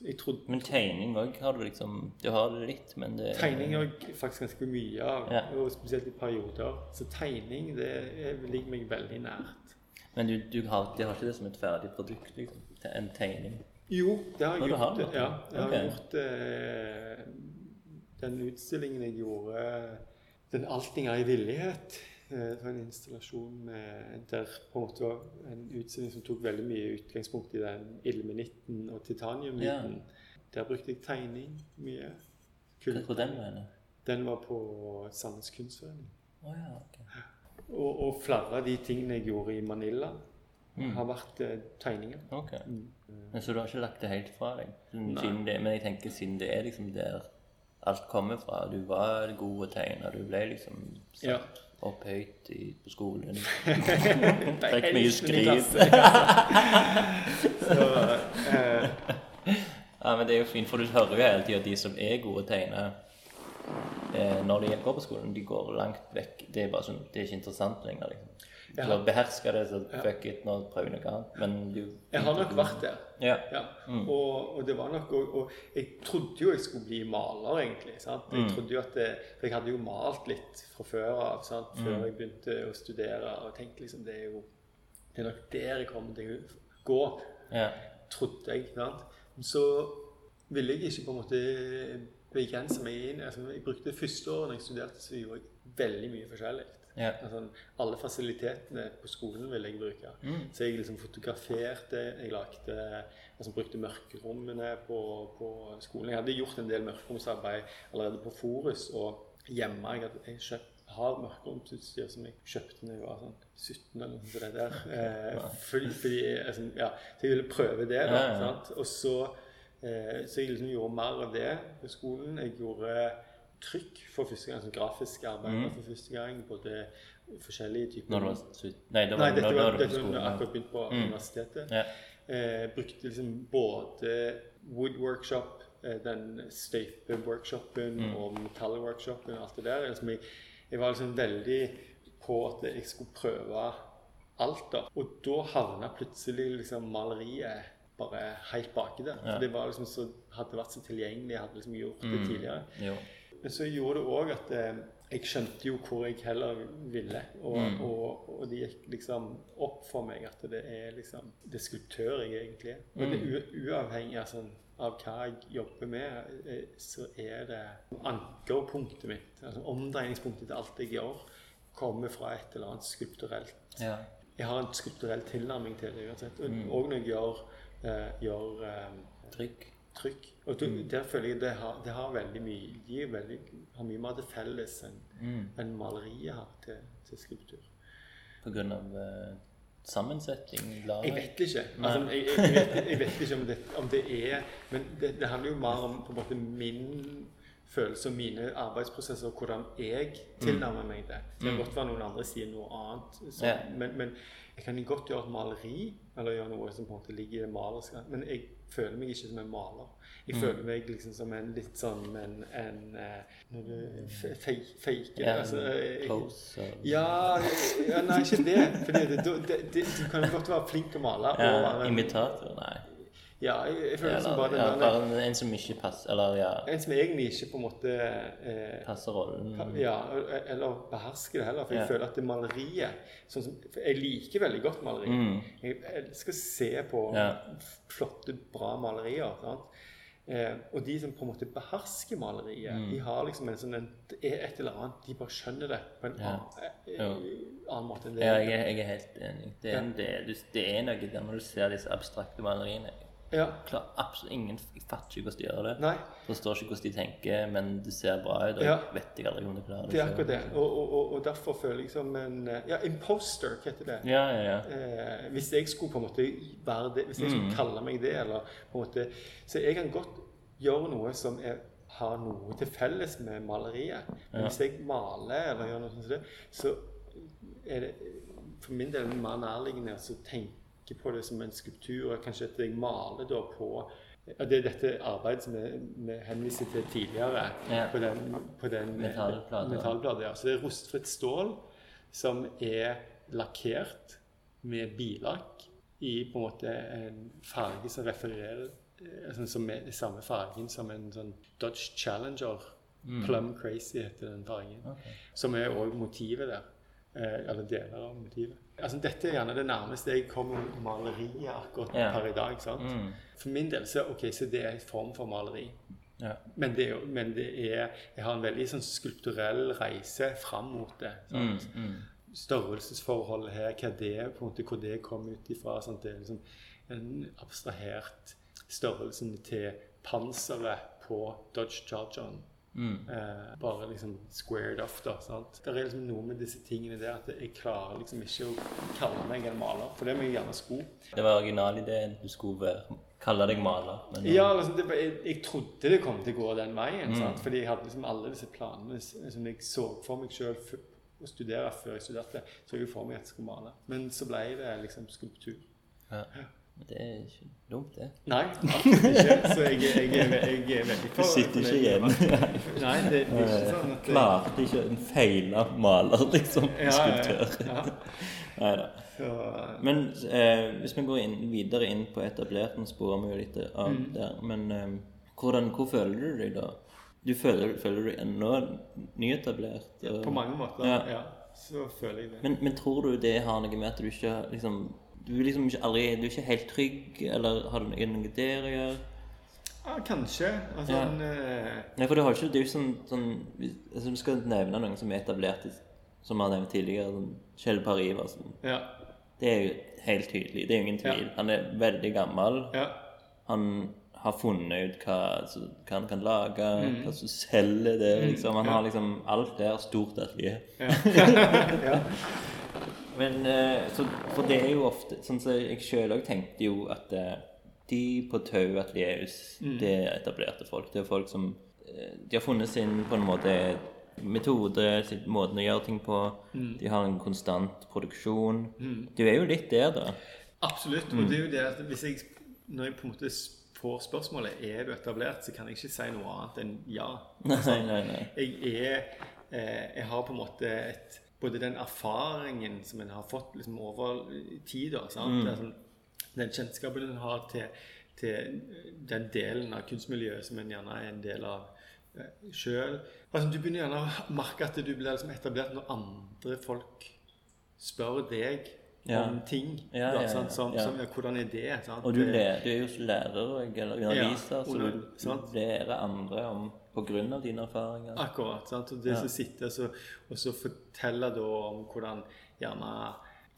jeg trodde Men tegning òg har du liksom Du har det litt, men det Tegning har jeg faktisk ganske mye av, Ja. og spesielt i perioder. Så tegning det er- ligger meg veldig nært. Men du, du har, de har ikke det som et ferdig produkt, liksom? En tegning? Jo, det har jeg har gjort. det? Ja, jeg har Ok. gjort eh, den utstillingen jeg gjorde, den 'Allting er i villighet'. eh, Det var en installasjon med, der på en måte var en utstilling som tok veldig mye utgangspunkt i den ilmenitten og titaniummyten. Der brukte jeg tegning mye. Hva hvor den var den? Den var på Sandnes kunstforening. Oh, ja, ok. Og, og flere av de tingene jeg gjorde i Manila, Mm. har vært eh, tegninger. Ok. Mm. Men Så du har ikke lagt det helt fra deg? Siden- Nei. Siden det, men jeg tenker siden det er liksom der alt kommer fra. Du var god å tegne, du ble liksom satt Ja. opp høyt i, på skolen. Fikk mye. Så, eh, Ja, men det er jo fint, for du hører jo hele tida de som er gode å tegne eh, når de går på skolen, de går langt vekk. Det er bare sånn, det er ikke interessant lenger, liksom. Ja. eller har det, så fuck it, nå prøver jeg noe annet. Men du jeg har nok vært der. Ja. Ja. Og, og det var nok og, og jeg trodde jo jeg skulle bli maler, egentlig. Sant? Jeg trodde jo at det, For jeg hadde jo malt litt fra før av, sant? før jeg begynte å studere. Og tenkte liksom det er jo Det er nok der jeg kommer til å gå. ja. trodde jeg. Sant? Så ville jeg ikke på en måte begrense meg inn. Altså, jeg brukte første året når jeg studerte, så gjorde jeg veldig mye forskjellig. Ja. Altså, alle fasilitetene på skolen ville jeg bruke. Mm. Så jeg liksom fotograferte, jeg lagde, altså brukte mørkerommene på, på skolen. Jeg hadde gjort en del mørkeromsarbeid allerede på Forus og hjemme. Jeg, hadde, jeg kjøpt, har mørkeromsutstyr som jeg kjøpte da jeg var sånn 17 eller noe sånt. Der. Eh, fordi, fordi, altså, ja, så jeg ville prøve det. da, sant? Og så, eh, så jeg liksom gjorde mer av det på skolen. Jeg gjorde trykk for første gang, sånn grafisk arbeid mm. for første gang. Både forskjellige typer Når du var Nei, var, Nei, var, dette var, på dette var akkurat begynt på Mm. universitetet. Ja. Eh, brukte liksom både woodworkshop, eh, den støype-workshopen Mm. og metall-workshopen og alt det der. Liksom jeg, jeg var liksom veldig på at jeg skulle prøve alt. da. Og da havna plutselig liksom maleriet bare helt baki der. Ja. For det var liksom så, hadde vært så tilgjengelig, jeg hadde liksom gjort det Mm. tidligere. Jo. Men så gjorde det òg at eh, jeg skjønte jo hvor jeg heller ville. Og, Mm. og, og det gikk liksom opp for meg at det er liksom Det er skulptør jeg egentlig er. Og det Mm. u uavhengig av, sånn, av hva jeg jobber med, eh, så er det ankerpunktet mitt, altså omdreiningspunktet til alt jeg gjør, kommer fra et eller annet skulpturelt. Ja. Jeg har en skulpturell tilnærming til det uansett. Og, Mm. og når jeg gjør, uh, gjør eh, Trykk. Trykk. Og du, der føler jeg det har, det har veldig mye gir veldig, har mye mer til felles enn Mm. en maleriet har til, til skulptur. På grunn av uh, sammensetning? lag? Jeg vet ikke. Altså, jeg, jeg, jeg, vet, jeg vet ikke om det, om det er Men det, det handler jo mer om på en måte min følelse og mine arbeidsprosesser og hvordan jeg tilnærmer meg det. Det kan godt være noen andre sier noe annet. Så, Ja. men, men Jeg kan godt gjøre et maleri, eller gjøre noe som på en måte ligger i det maleriske, men jeg føler meg ikke som en maler. Jeg føler meg liksom som en litt sånn en, en eh, Når du fe- faker det. Altså, jeg- ja, ja, nei, ikke det. Det, du kan godt være flink til å male. og ja, være en- Imitator? Nei. Ja, jeg, jeg føler som bare ja, bare en som ikke passer Eller ja, En som egentlig ikke på en måte eh, passer rollen. ja, eller behersker det heller. For jeg Ja. føler at det maleriet sånn som, Jeg liker veldig godt maleri. Mm. Jeg elsker å se på Ja. flotte, bra malerier. Sant? Eh, og de som på en måte behersker maleriet, Mm. de har liksom en sånn en, et eller annet. De bare skjønner det på en Ja. annen, eh, annen måte enn det. Ja, jeg jeg er helt enig. Det er, det, det er noe der når du ser disse abstrakte maleriene. Ja. Klarer absolutt ingen Jeg fatter ikke hvordan de gjør det. Nei, Forstår ikke hvordan de tenker, men det ser bra ut. Og Ja. jeg vet ikke aldri om de klarer det. det er akkurat det. Og, og, og, derfor føler jeg som en eh, Ja, imposter, hva heter det? Ja, ja, ja. eh, hvis jeg skulle på en måte være det, hvis jeg Mm. skulle kalle meg det, eller på en måte Så jeg kan godt gjøre noe som er, har noe til felles med maleriet. Men hvis jeg maler eller gjør noe sånt så er det for min del mer nærliggende å tenke på det som en skulptur. og Kanskje at jeg maler da på ja, Det er dette arbeidet som vi, vi henviser til tidligere Ja. på den, på den metallbladet. ja. Så det er rustfritt stål som er lakkert med billakk i på en måte en farge som refererer sånn som er samme fargen som en sånn Dodge Challenger. Plum Crazy heter den fargen. Okay. Som er òg motivet der. Eh, eller deler av motivet. Altså, dette er gjerne det nærmeste jeg kommer maleriet akkurat Ja. per i dag. sant? Mm. For min del så, okay, så det er en form for maleri. ja. Men det, er, men det er Jeg har en veldig sånn skulpturell reise fram mot det. Mm, Sant? mm. Størrelsesforholdet her, hva det er, på en måte, hvor det kom ut ifra. Sant? Det er liksom en abstrahert størrelsen til panseret på Dodge Chargeren. Mm. Eh, bare liksom squared off, da. sant? Det er liksom noe med disse tingene der at jeg klarer liksom ikke å kalle meg en maler. For det må jeg gjerne sko. Det var originalideen. Du skulle kalle deg maler. Men Ja, liksom, var- jeg, jeg trodde det kom til å gå den veien. sant? Fordi jeg hadde liksom alle disse planene som jeg så for meg sjøl å studere før jeg studerte. Så jeg for meg at jeg skulle male. Men så ble det liksom skulptur. Ja. Det er ikke dumt, det. Nei, absolutt ikke. Så jeg, jeg, jeg, jeg er veldig Du sitter ikke igjen. Nei, det, det er ikke sånn at Klarte ikke en feila maler, liksom. Ja, ja, Skulptør. ja. Nei da. Så, Men eh, hvis vi går inn, videre inn på etablert, nå sporer vi jo litt av Mm. der, men eh, hvordan, hvor føler du deg da? Du føler, føler du deg ennå nyetablert? og- på mange måter, Ja. ja. Så føler jeg det. Men, men tror du det har noe med at du ikke liksom Du er liksom ikke aldri Du er ikke helt trygg, eller har du noe, der å gjøre? Ja, kanskje. Altså, Ja. en, eh, Nei, for det har ikke Det er jo sånn, sånn altså, Du skal nevne noen som er etablert, som vi har nevnt tidligere. Sånn Kjell Pariv Iversen. ja. Det er jo helt tydelig. Det er jo ingen tvil. Han er veldig gammel. ja. Han har funnet ut hva, altså, hva han kan lage, Mm. hva som selger det. Liksom. Han har liksom alt der stort atelier. ja. Men eh, så, For det er jo ofte Sånn som jeg sjøl òg tenkte jo at eh, de på Tau Atelierhus, Mm. det er etablerte folk. Det er folk som eh, De har funnet sin på en måte metode, sin måten å gjøre ting på. Mm. De har en konstant produksjon. Du er jo litt der, da. Absolutt. Og det er jo det at hvis jeg, når jeg på en måte får spørsmålet er du etablert, så kan jeg ikke si noe annet enn ja. Nei, nei, nei. Jeg er eh, Jeg har på en måte et både den erfaringen som en har fått liksom over tid, da? Er sånn, den kjennskapen en har til, til den delen av kunstmiljøet som en gjerne er en del av eh, sjøl. Altså, du begynner gjerne å merke at du blir liksom etablert når andre folk spør deg Ja. om ting. Ja, da, ja, sant? Som, som, hvordan er det? Sant? Og du, lærer, du er jo lærer og- underviser, så du, sant. du lærer andre om av dine erfaringer. Akkurat. sant? Og det Ja. som sitter så, og så forteller da om hvordan gjerne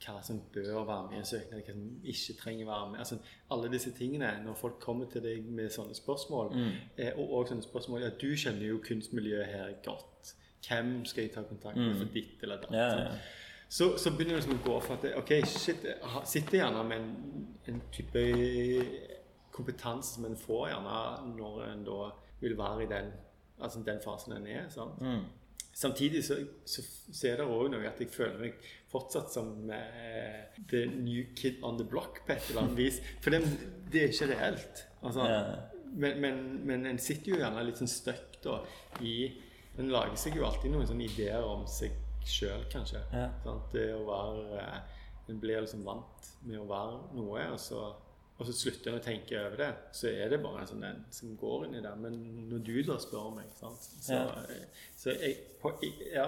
hva som bør være med i en søknad, hva som ikke trenger være med. Altså, alle disse tingene, når folk kommer til deg med sånne spørsmål, Mm. eh, og også sånne spørsmål ja, Du kjenner jo kunstmiljøet her godt. Hvem skal jeg ta kontakt med for ditt eller datt? Mm. Ja, ja. Så, så begynner det liksom å gå for at ok, shit, jeg sitter gjerne med en, en type kompetanse som en får gjerne når en da vil være i den, altså den fasen en er. sant? Mm. Samtidig så, så, så er det òg noe at jeg føler meg fortsatt som eh, the new kid on the block på et eller annet vis. For det, det er ikke reelt. Altså, yeah. men, men, men en sitter jo gjerne litt sånn støkk da i En lager seg jo alltid noen sånne ideer om seg sjøl, kanskje. Yeah. Sant? Det å være eh, En blir liksom vant med å være noe, og så, og så slutter jeg å tenke over det. Så er det bare en sånn en som går inn i det. Men når du da spør meg, sant? så, Ja. så jeg, på, ja,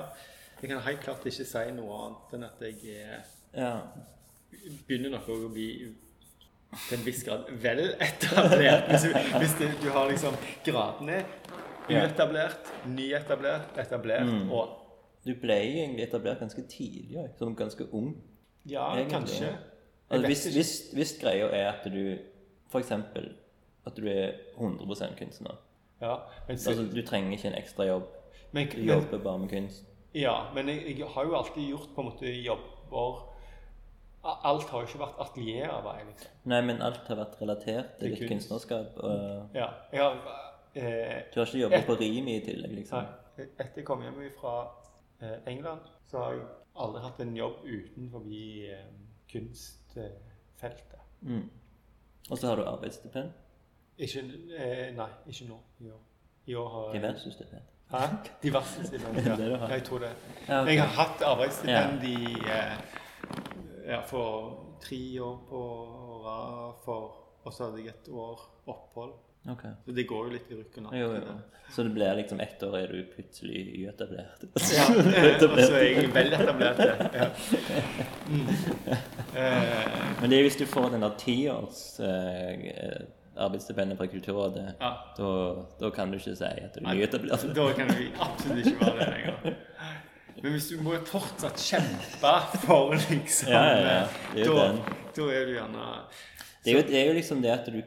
jeg kan helt klart ikke si noe annet enn at jeg er Ja. begynner nok å bli til en viss grad vel etablert. Hvis, du, hvis du, du har liksom gradene uetablert, nyetablert, etablert Mm. og Du ble egentlig etablert ganske tidlig, som ganske ung. Ja, Egentlig, kanskje. Altså, hvis, hvis, hvis greia er at du f.eks. at du er 100% kunstner Ja, men, så, Altså, Du trenger ikke en ekstra jobb. men, Du men, jobber bare med kunst. ja, men jeg, jeg har jo alltid gjort på en måte jobber Alt har jo ikke vært atelierarbeid. Liksom. Nei, men alt har vært relatert til ditt kunst. kunstnerskap. Og Ja, jeg har eh, du har ikke jobba på Rimi i tillegg, liksom? Nei. Etter jeg kom hjem fra eh, England, så har jeg aldri hatt en jobb utenfor eh, kunstfeltet. Mm. Og så har du arbeidsstipend. Ikke eh, Nei, ikke nå. I år. I år har jeg Diverse stipend. Hæ? Diversestipend, ja. Det jeg tror det. Ja, okay. Jeg har hatt arbeidsstipend i eh, ja, for tre år på rad, Og så hadde jeg et år opphold. Ok. Så det går jo litt i rykk og napp. Så det blir liksom ett år er du plutselig uetablert. Ja, eh, og så er jeg vel etablert. Ja. Mm. Eh, Men det er hvis du får den der tiårs eh, eh, arbeidsstipendet fra Kulturrådet, ja. da, da kan du ikke si at du er nyetablert. Da kan du absolutt ikke være det lenger. Men hvis du må fortsatt kjempe for liksom Ja, ja, er da, da er du gjerne Det er, jo, det er jo liksom det at du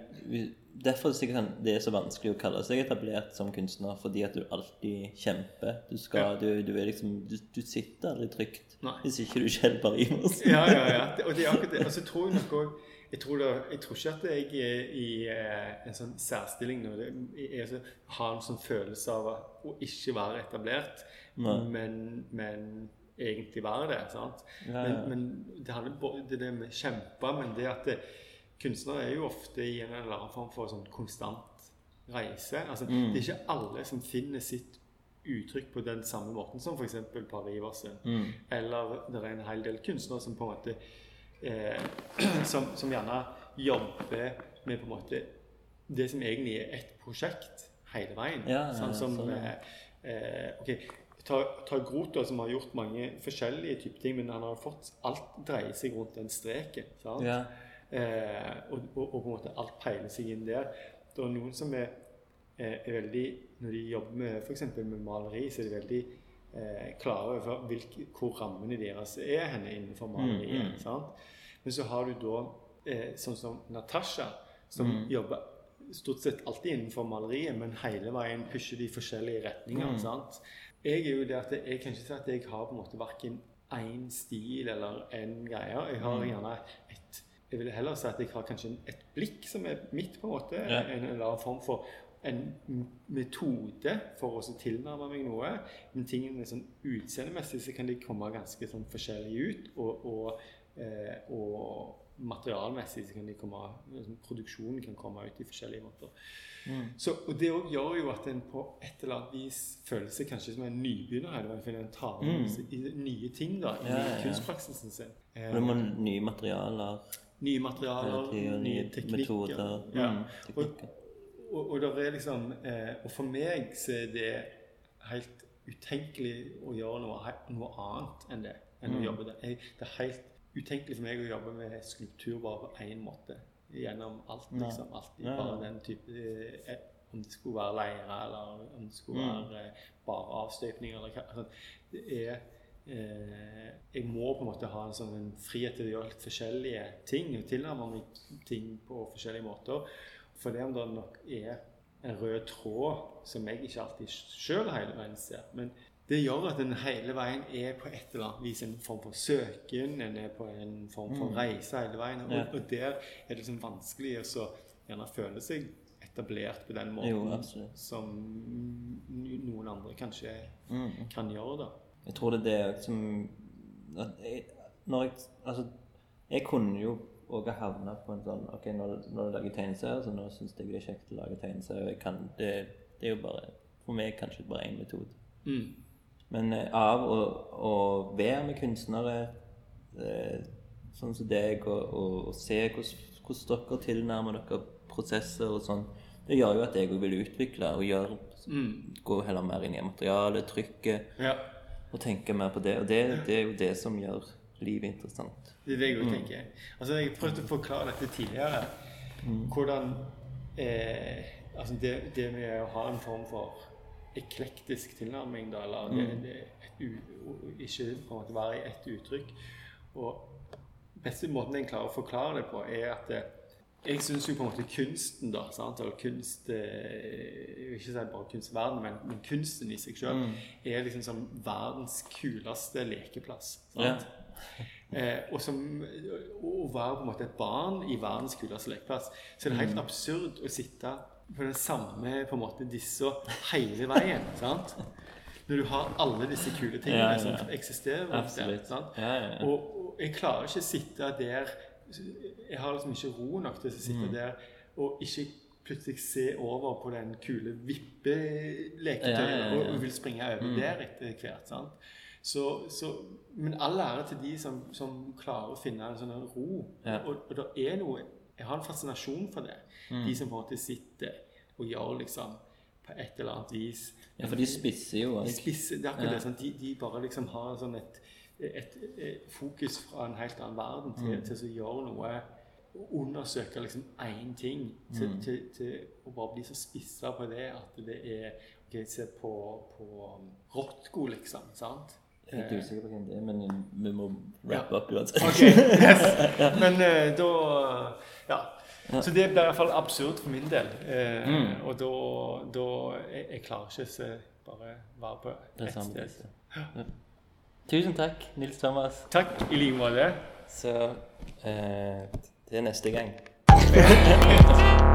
Derfor er det sikkert sånn- det er så vanskelig å kalle seg etablert som kunstner, fordi at du alltid kjemper. Du skal, du, du er liksom Du, du sitter aldri trygt Nei. hvis ikke du selv bare gir oss. Ja, ja, ja. Det, og det er akkurat det. Og så tror jeg òg jeg tror, det, jeg tror ikke at jeg er i eh, en sånn særstilling nå. Jeg, jeg har en sånn følelse av å ikke være etablert, Nei. men, men egentlig være det. sant? Ja, Men, ja. men det handler både det, det med kjempe, men det at det, kunstnere er jo ofte i en eller annen form for sånn konstant reise. Altså, Mm. Det er ikke alle som finner sitt uttrykk på den samme måten som f.eks. Pari Iversen. Mm. Eller det er en hel del kunstnere som på en måte eh, som, som gjerne jobber med på en måte det som egentlig er ett prosjekt hele veien. Ja, ja, sånn som sånn, ja. eh, eh, ok, Ta, ta Grota, som har gjort mange forskjellige typer ting, men han har fått Alt dreier seg rundt den streken. sant? Eh, og, og, og på en måte alt peiler seg inn der. Det er noen som er, eh, er veldig Når de jobber med f.eks. med maleri, så er de veldig eh, klare over hvilke, hvor rammene deres er henne innenfor maleriet. Mm, mm. Men så har du da eh, sånn som Natasha, som Mm. jobber stort sett alltid innenfor maleriet, men hele veien pusher de forskjellige retninger. Mm. sant? Jeg er jo det at jeg kan ikke si at jeg har på en måte verken én stil eller en greie. Jeg har Mm. gjerne et Jeg vil heller si at jeg har kanskje et blikk som er mitt, på en måte. Ja. En eller annen form for en metode for å tilnærme meg noe. Men tingene sånn utseendemessig så kan de komme ganske sånn forskjellige ut. Og, og, eh, og materialmessig så kan de komme liksom, Produksjonen kan komme ut i forskjellige måter. Mm. Så, og det gjør jo at en på et eller annet vis føler seg kanskje som en nybegynner. Eller en tar Mm. i nye ting da, i ja. kunstpraksisen sin. Eh, Når man nye materialer, nye materialer, nye nye teknikker. metoder. Ja. Mm, teknikker. Og, og det er liksom eh, Og for meg så er det helt utenkelig å gjøre noe, noe annet enn det. Enn Mm. å jobbe det. Jeg, det er helt utenkelig for meg å jobbe med skulptur bare på én måte. Gjennom alt, liksom. Alltid bare den type eh, Om det skulle være leire, eller om det skulle Mm. være eh, bare avstøpning, eller hva altså, Det er eh, Jeg må på en måte ha en sånn en frihet til å gjøre litt forskjellige ting. Og tilnærme meg ting på forskjellige måter. For det om det nok er en rød tråd som jeg ikke alltid sjøl hele veien ser. Men det gjør at en hele veien er på et eller annet vis en form for søken. En er på en form for Mm. reise hele veien. Og, Ja. og der er det liksom vanskelig å så gjerne føle seg etablert på den måten Jo, som noen andre kanskje Mm. kan gjøre, da. Jeg tror det er det som at jeg, når jeg, altså, jeg kunne jo òg ha havna på en sånn Ok, når, når du lager tegneserier, så nå syns jeg det er kjekt å lage tegneserier. Det, det er jo bare For meg kanskje bare én metode. Mm. Men eh, av å, å være med kunstnere eh, sånn som deg, og, og, og se hvordan, hvordan dere tilnærmer dere prosesser og sånn, det gjør jo at jeg òg vil utvikle og gjøre, Mm. gå heller mer inn i materialet, trykket, Ja. Og tenke mer på det. Og det, det er jo det som gjør livet interessant. Det er det jeg også tenker. Altså, jeg prøvde å forklare dette tidligere. Hvordan eh, altså det, det med å ha en form for eklektisk tilnærming, da, eller det, det, et u, ikke på en måte være i ett uttrykk. Og beste måten jeg klarer å forklare det på, er at eh, jeg syns jo på en måte kunsten, da, sant? og kunst eh, ikke bare kunstverden, men, men kunsten i seg sjøl, er liksom som verdens kuleste lekeplass. sant? Eh, og som å være på en måte et barn i verdens kuleste lekeplass, så er det helt absurd å sitte på den samme på en måte disse hele veien. sant? Når du har alle disse kule tingene Ja, ja, ja. som eksisterer. der, sant? Ja, ja, ja. Og, og jeg klarer ikke å sitte der Jeg har liksom ikke ro nok til å sitte Mm. der og ikke plutselig se over på den kule vippeleketøyet Ja, ja, ja. og, vil springe over der etter hvert. sant? Så, så, men all ære til de som, som klarer å finne en sånn ro. Ja. Og, og det er noe Jeg har en fascinasjon for det. Mm. De som på en måte sitter og gjør liksom på et eller annet vis ja, for de spisser jo de spisser, det er akkurat Ja. det, sånn, de, de bare liksom har sånn et, et, et fokus fra en helt annen verden til, Mm. til å gjøre noe å undersøke liksom én ting til, Mm. til, til å bare bli så spissa på det at det er ok, Se på, på Rotko, liksom. sant? Jeg er ikke usikker på hvem det er, men vi må Ja. up uansett. Ok, yes. Men uh, da Ja. Så det blir iallfall absurd for min del. Uh, Mm. Og da, da jeg, jeg klarer ikke å bare være på ett sted. Ja. Tusen takk, Nils Thomas. Takk i like måte. Så eh, til neste gang.